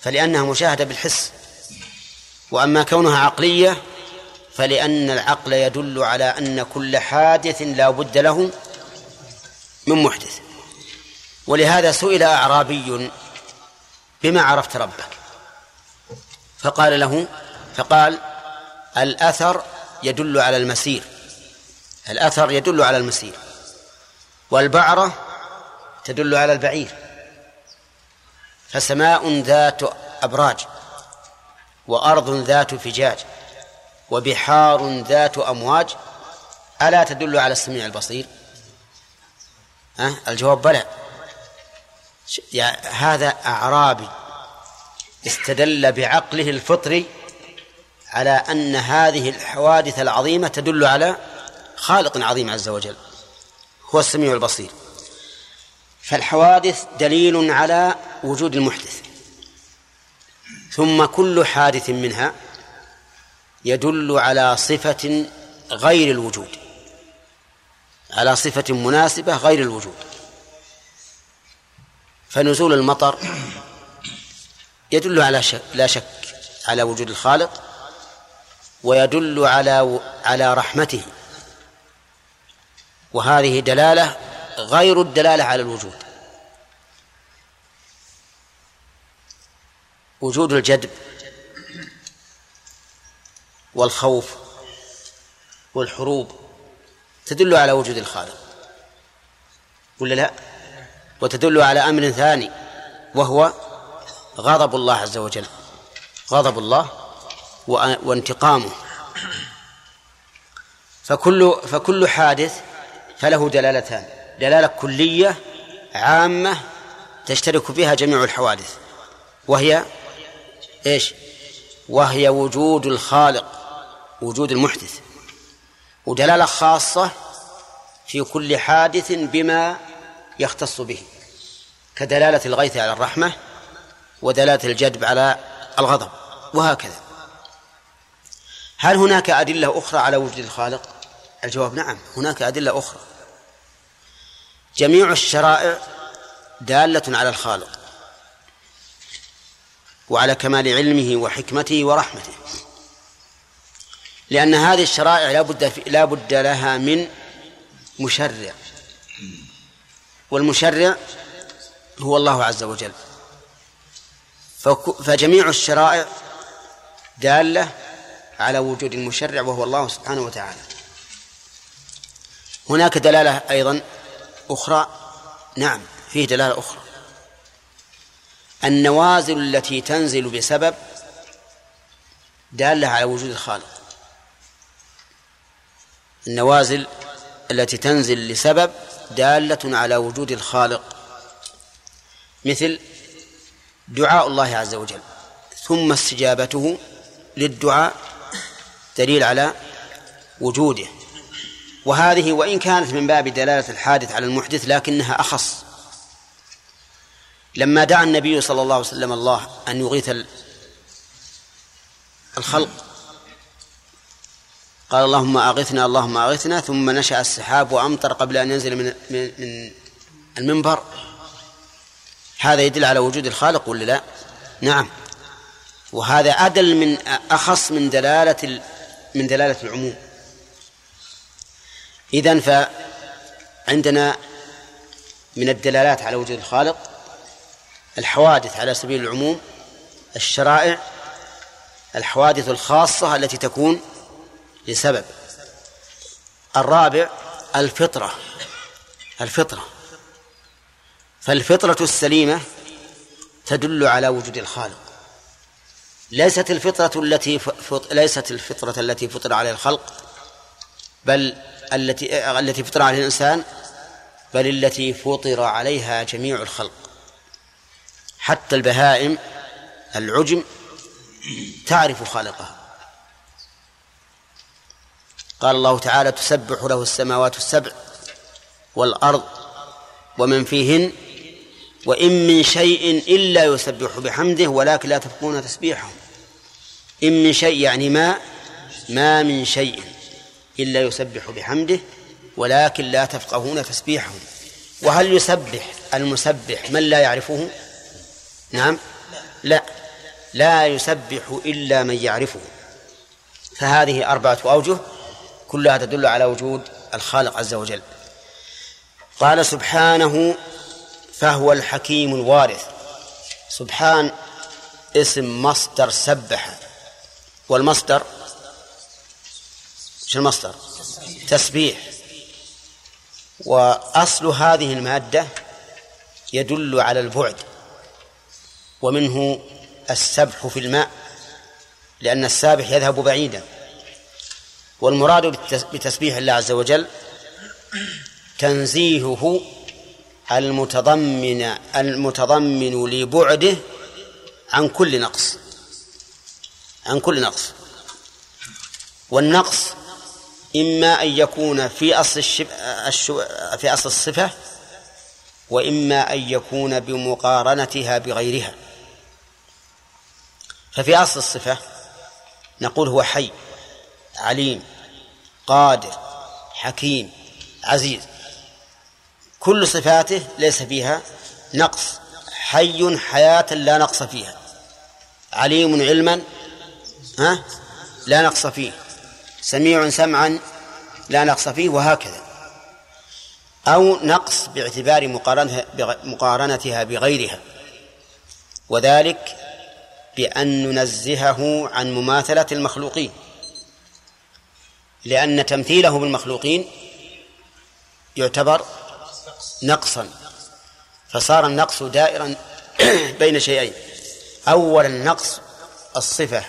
فلأنها مشاهدة بالحس وأما كونها عقلية فلأن العقل يدل على أن كل حادث لا بد له من محدث. ولهذا سئل أعرابي بما عرفت ربك. فقال له فقال الأثر يدل على المسير. الأثر يدل على المسير والبعرة تدل على البعير. فسماء ذات أبراج وأرض ذات فجاج وبحار ذات أمواج. ألا تدل على السميع البصير؟ أه؟ الجواب بلى. يعني هذا أعرابي استدل بعقله الفطري على أن هذه الحوادث العظيمة تدل على خالق عظيم عز وجل هو السميع البصير. فالحوادث دليل على وجود المحدث. ثم كل حادث منها يدل على صفة غير الوجود. على صفة مناسبة غير الوجود. فنزول المطر يدل على شك لا شك على وجود الخالق ويدل على على رحمته. وهذه دلالة غير الدلالة على الوجود. وجود الجدب والخوف والحروب تدل على وجود الخالق ولا لا؟ وتدل على أمر ثاني وهو غضب الله عز وجل غضب الله وانتقامه. فكل فكل حادث فله دلالتان. دلالة كلية عامة تشترك فيها جميع الحوادث. وهي إيش؟ وهي وجود الخالق وجود المحدث. ودلالة خاصة في كل حادث بما يختص به كدلالة الغيث على الرحمة ودلالة الجدب على الغضب وهكذا. هل هناك أدلة أخرى على وجود الخالق؟ الجواب نعم هناك أدلة أخرى. جميع الشرائع دالة على الخالق وعلى كمال علمه وحكمته ورحمته. لأن هذه الشرائع لا بد لا بد لها من مشرع. والمشرع هو الله عز وجل. فجميع الشرائع دالة على وجود المشرع وهو الله سبحانه وتعالى. هناك دلالة أيضا أخرى؟ نعم فيه دلالة أخرى. النوازل التي تنزل بسبب دالة على وجود الخالق. النوازل التي تنزل لسبب دالة على وجود الخالق. مثل دعاء الله عز وجل ثم استجابته للدعاء دليل على وجوده. وهذه وإن كانت من باب دلالة الحادث على المحدث لكنها أخص. لما دعا النبي صلى الله عليه وسلم الله أن يغيث ال- الخلق قال اللهم أغثنا اللهم أغثنا ثم نشأ السحاب وأمطر قبل أن ينزل من من من المنبر. هذا يدل على وجود الخالق ولا لا؟ نعم. وهذا أدل من أخص من دلالة ال- من دلالة العموم. إذن فعندنا من الدلالات على وجود الخالق الحوادث على سبيل العموم الشرائع الحوادث الخاصة التي تكون لسبب. الرابع الفطرة. الفطرة. فالفطرة السليمة تدل على وجود الخالق. ليست الفطرة التي. ليست الفطرة التي فطر عليها الخلق بل التي التي فطر عليها الإنسان بل التي فطر عليها جميع الخلق. حتى البهائم العجم تعرف خالقها. قال الله تعالى تسبح له السماوات السبع والأرض ومن فيهن وإن من شيء إلا يسبح بحمده ولكن لا تفقون تسبيحهم. إن من شيء يعني ما ما من شيء. إلا يسبح بحمده ولكن لا تفقهون تسبيحهم وهل يسبح المسبح من لا يعرفه؟ نعم. لا. لا يسبح إلا من يعرفه. فهذه أربعة أوجه كلها تدل على وجود الخالق عز وجل. قال سبحانه فهو الحكيم الوارث. سبحان اسم مصدر سبح. والمصدر شو المصدر؟ تسبيح. وأصل هذه المادة يدل على البعد ومنه السبح في الماء لأن السابح يذهب بعيدا. والمراد بتسبيح الله عز وجل تنزيهه المتضمن المتضمن لبعده عن كل نقص عن كل نقص. والنقص إما أن يكون في أصل الشب... الشو... في أصل الصفة وإما أن يكون بمقارنتها بغيرها. ففي أصل الصفة نقول هو حي عليم قادر حكيم عزيز. كل صفاته ليس فيها نقص. حي حياة لا نقص فيها. عليم علما ها لا نقص فيه. سميع سمعا لا نقص فيه وهكذا. أو نقص باعتبار مقارنتها, مقارنتها بغيرها. وذلك بأن ننزهه عن مماثلة المخلوقين. لأن تمثيله بالمخلوقين يعتبر نقصا. فصار النقص دائرا بين شيئين. أولا نقص الصفة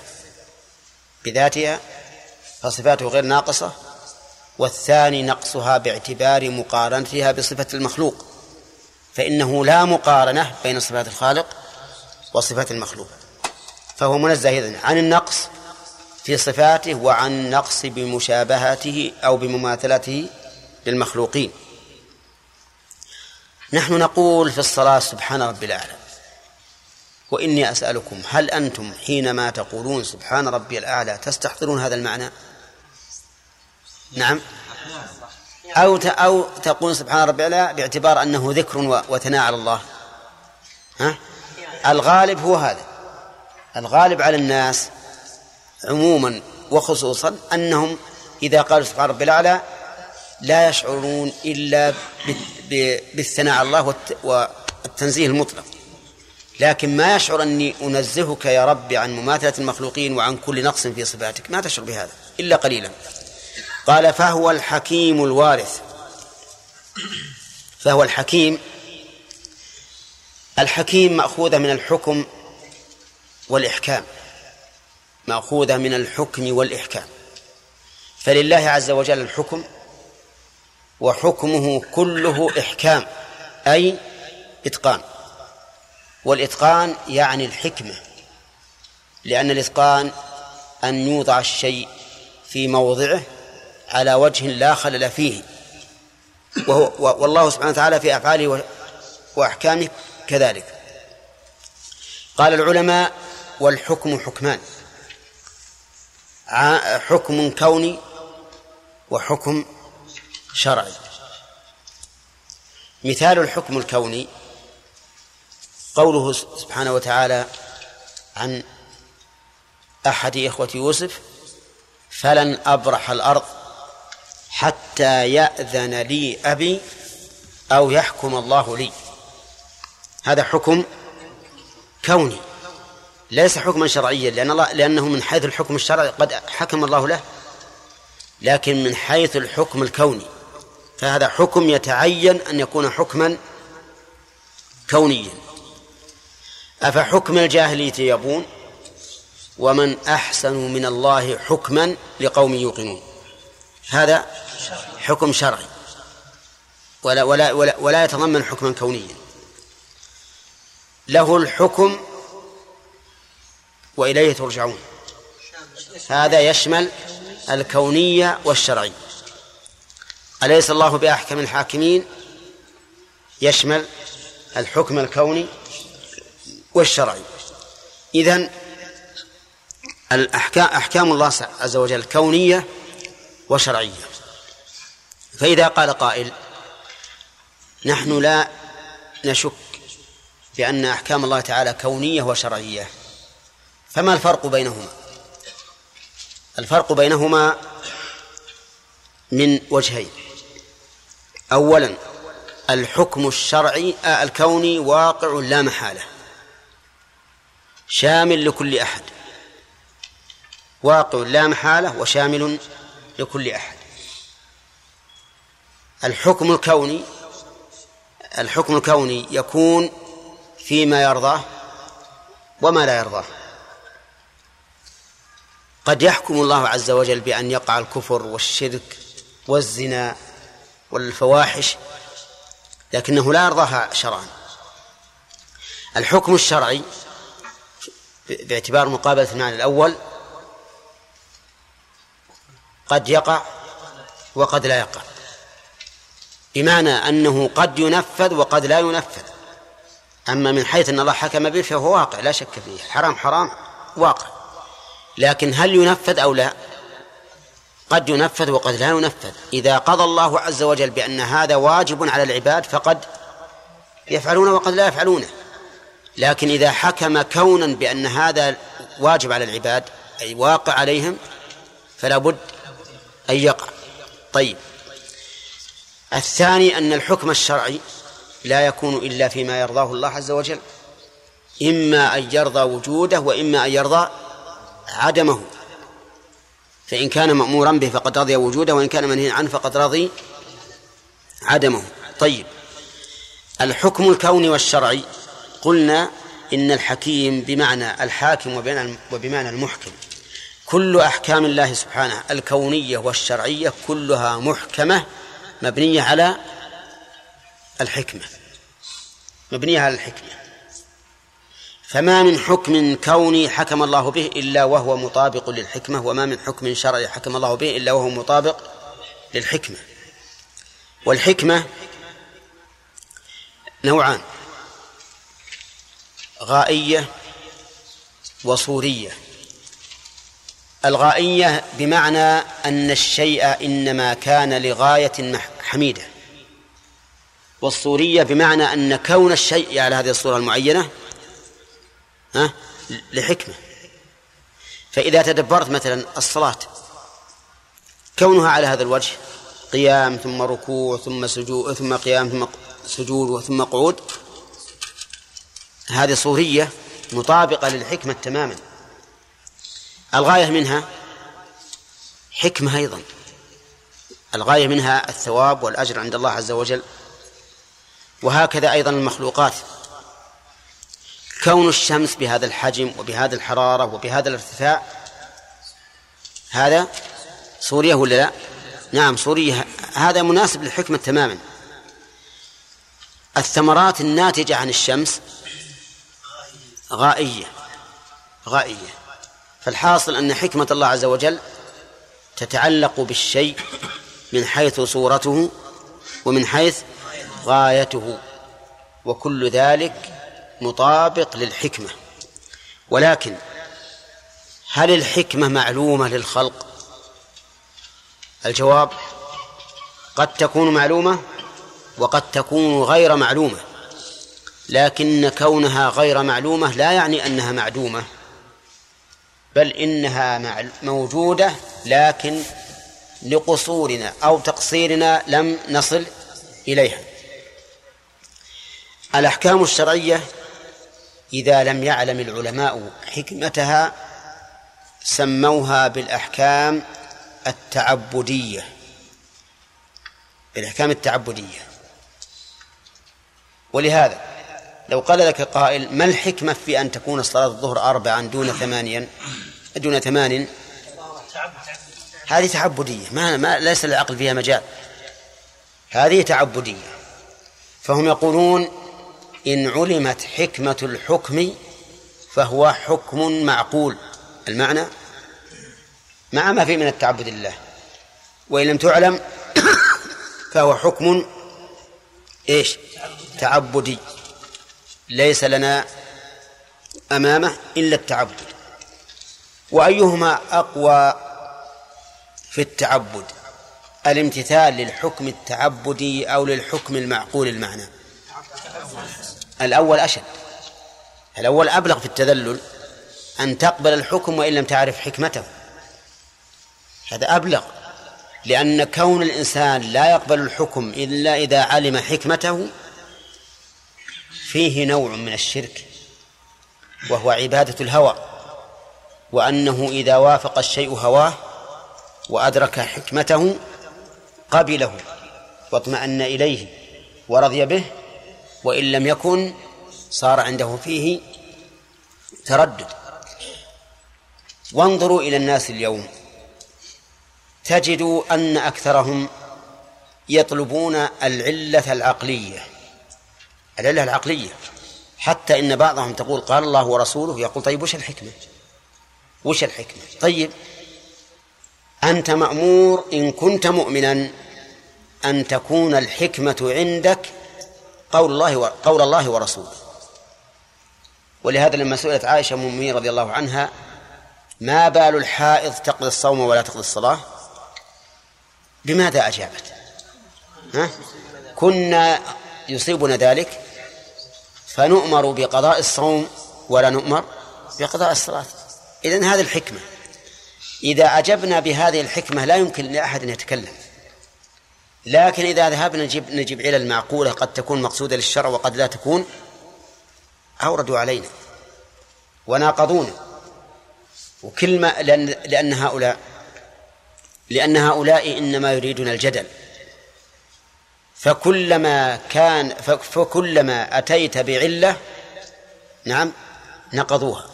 بذاتها فصفاته غير ناقصة والثاني نقصها باعتبار مقارنتها بصفة المخلوق فإنه لا مقارنة بين صفات الخالق وصفات المخلوق. فهو منزه إذن عن النقص في صفاته وعن النقص بمشابهته أو بمماثلته للمخلوقين. نحن نقول في الصلاة سبحان ربي الأعلى. وإني أسألكم هل أنتم حينما تقولون سبحان ربي الأعلى تستحضرون هذا المعنى؟ نعم. أو أو تقول سبحان ربي الأعلى باعتبار أنه ذكر وثناء على الله. ها؟ الغالب هو هذا. الغالب على الناس عموما وخصوصا أنهم إذا قالوا سبحان ربي الأعلى لا يشعرون إلا بالثناء على الله والتنزيه المطلق. لكن ما يشعر أني أنزهك يا رب عن مماثلة المخلوقين وعن كل نقص في صفاتك. ما تشعر بهذا إلا قليلا. قال فهو الحكيم الوارث. فهو الحكيم. الحكيم مأخوذة من الحكم والإحكام. مأخوذة من الحكم والإحكام. فلله عز وجل الحكم وحكمه كله إحكام أي إتقان. والإتقان يعني الحكمة لأن الإتقان أن يوضع الشيء في موضعه على وجه لا خلل فيه. وهو والله سبحانه وتعالى في أفعاله وأحكامه كذلك. قال العلماء والحكم حكمان. حكم كوني وحكم شرعي. مثال الحكم الكوني قوله سبحانه وتعالى عن أحد إخوة يوسف فلن أبرح الأرض حتى يأذن لي أبي أو يحكم الله لي. هذا حكم كوني. ليس حكما شرعيا لأن الله لأنه من حيث الحكم الشرعي قد حكم الله له لكن من حيث الحكم الكوني. فهذا حكم يتعين أن يكون حكما كونيا. أفحكم الجاهلية يبون؟ ومن أحسن من الله حكما لقوم يوقنون. هذا حكم شرعي. ولا ولا ولا, ولا يتضمن حكما كونيا. له الحكم وإليه ترجعون. هذا يشمل الكونية والشرعية. أليس الله بأحكم الحاكمين؟ يشمل الحكم الكوني والشرعي. إذن الأحكام أحكام الله عز وجل كونية وشرعية. فإذا قال قائل نحن لا نشك بأن أحكام الله تعالى كونية وشرعية فما الفرق بينهما؟ الفرق بينهما من وجهين. أولا الحكم الشرعي آه الكوني واقع لا محالة. شامل لكل أحد. واقع لا محالة وشامل لكل أحد. الحكم الكوني الحكم الكوني يكون فيما يرضاه وما لا يرضاه. قد يحكم الله عز وجل بأن يقع الكفر والشرك والزنا والفواحش لكنه لا يرضاها شرعا. الحكم الشرعي باعتبار مقابلة المعنى الأول قد يقع وقد لا يقع. بمعنى أنه قد ينفذ وقد لا ينفذ. أما من حيث أن الله حكم به فهو واقع لا شك فيه. حرام حرام واقع. لكن هل ينفذ أو لا؟ قد ينفذ وقد لا ينفذ. إذا قضى الله عز وجل بأن هذا واجب على العباد فقد يفعلون وقد لا يفعلونه لكن إذا حكم كونا بأن هذا واجب على العباد أي واقع عليهم فلا بد أن يقع. طيب. الثاني أن الحكم الشرعي لا يكون إلا فيما يرضاه الله عز وجل إما أن يرضى وجوده وإما أن يرضى عدمه. فإن كان مأمورا به فقد رضي وجوده وإن كان منهيا عنه فقد رضي عدمه. طيب. الحكم الكوني والشرعي قلنا إن الحكيم بمعنى الحاكم وبمعنى المحكم. كل أحكام الله سبحانه الكونية والشرعية كلها محكمة مبنية على الحكمة. مبنية على الحكمة. فما من حكم كوني حكم الله به إلا وهو مطابق للحكمة وما من حكم شرعي حكم الله به إلا وهو مطابق للحكمة. والحكمة نوعان غائية وصورية. الغائية بمعنى أن الشيء إنما كان لغاية حميدة. والصورية بمعنى أن كون الشيء على هذه الصورة المعينة ها لحكمة. فإذا تدبرت مثلا الصلاة كونها على هذا الوجه قيام ثم ركوع ثم سجود ثم قيام ثم سجود ثم قعود هذه صورية مطابقة للحكمة تماما. الغاية منها حكمة أيضا. الغاية منها الثواب والأجر عند الله عز وجل. وهكذا أيضا المخلوقات. كون الشمس بهذا الحجم وبهذه الحرارة وبهذا الارتفاع هذا صورية ولا لا؟ نعم صورية هذا مناسب للحكمة تماما. الثمرات الناتجة عن الشمس غائية. غائية. فالحاصل أن حكمة الله عز وجل تتعلق بالشيء من حيث صورته ومن حيث غايته وكل ذلك مطابق للحكمة. ولكن هل الحكمة معلومة للخلق؟ الجواب قد تكون معلومة وقد تكون غير معلومة لكن كونها غير معلومة لا يعني أنها معدومة. بل إنها موجودة لكن لقصورنا أو تقصيرنا لم نصل إليها. الأحكام الشرعية إذا لم يعلم العلماء حكمتها سموها بالأحكام التعبدية. بالأحكام التعبدية. ولهذا لو قال لك قائل ما الحكمة في أن تكون صلاة الظهر أربعا دون ثمانيا؟ دون ثمان هذه تعبدية ما, ما ليس العقل فيها مجال. هذه تعبدية. فهم يقولون إن علمت حكمة الحكم فهو حكم معقول. المعنى؟ مع ما فيه من التعبد لله. وإن لم تعلم فهو حكم إيش؟ تعبدي. ليس لنا أمامه إلا التعبد. وأيهما أقوى في التعبد؟ الامتثال للحكم التعبدي أو للحكم المعقول المعنى؟ الأول أشد. الأول أبلغ في التذلل أن تقبل الحكم وإن لم تعرف حكمته. هذا أبلغ لأن كون الإنسان لا يقبل الحكم إلا إذا علم حكمته فيه نوع من الشرك وهو عبادة الهوى وأنه إذا وافق الشيء هواه وأدرك حكمته قبله واطمأن إليه ورضي به وإن لم يكن صار عنده فيه تردد. وانظروا إلى الناس اليوم تجدوا أن أكثرهم يطلبون العلة العقلية. العلة العقلية. حتى إن بعضهم تقول قال الله ورسوله يقول طيب وش الحكمة؟ وش الحكمة؟ طيب أنت مأمور إن كنت مؤمنا أن تكون الحكمة عندك قول الله و... قول الله ورسوله. ولهذا لما سئلت عائشة أم رضي الله عنها ما بال الحائض تقضي الصوم ولا تقضي الصلاة؟ بماذا أجابت؟ ها؟ كنا يصيبنا ذلك فنؤمر بقضاء الصوم ولا نؤمر بقضاء الصلاة. إذن هذه الحكمة. إذا أجبنا بهذه الحكمة لا يمكن لأحد أن يتكلم. لكن إذا ذهبنا نجيب نجيب علل معقولة قد تكون مقصودة للشرع وقد لا تكون أوردوا علينا. وناقضونا. وكل ما لأن, لأن هؤلاء لأن هؤلاء إنما يريدون الجدل. فكلما كان فكلما أتيت بعلة نعم نقضوها.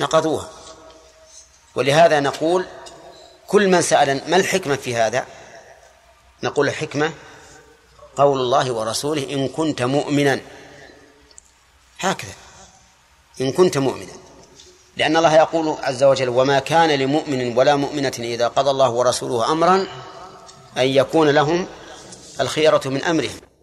نقضوها. ولهذا نقول كل من سأل ما الحكمة في هذا؟ نقول الحكمة قول الله ورسوله إن كنت مؤمنا. هكذا. إن كنت مؤمنا. لأن الله يقول عز وجل وما كان لمؤمن ولا مؤمنة إذا قضى الله ورسوله أمرا أن يكون لهم الخيرة من أمرهم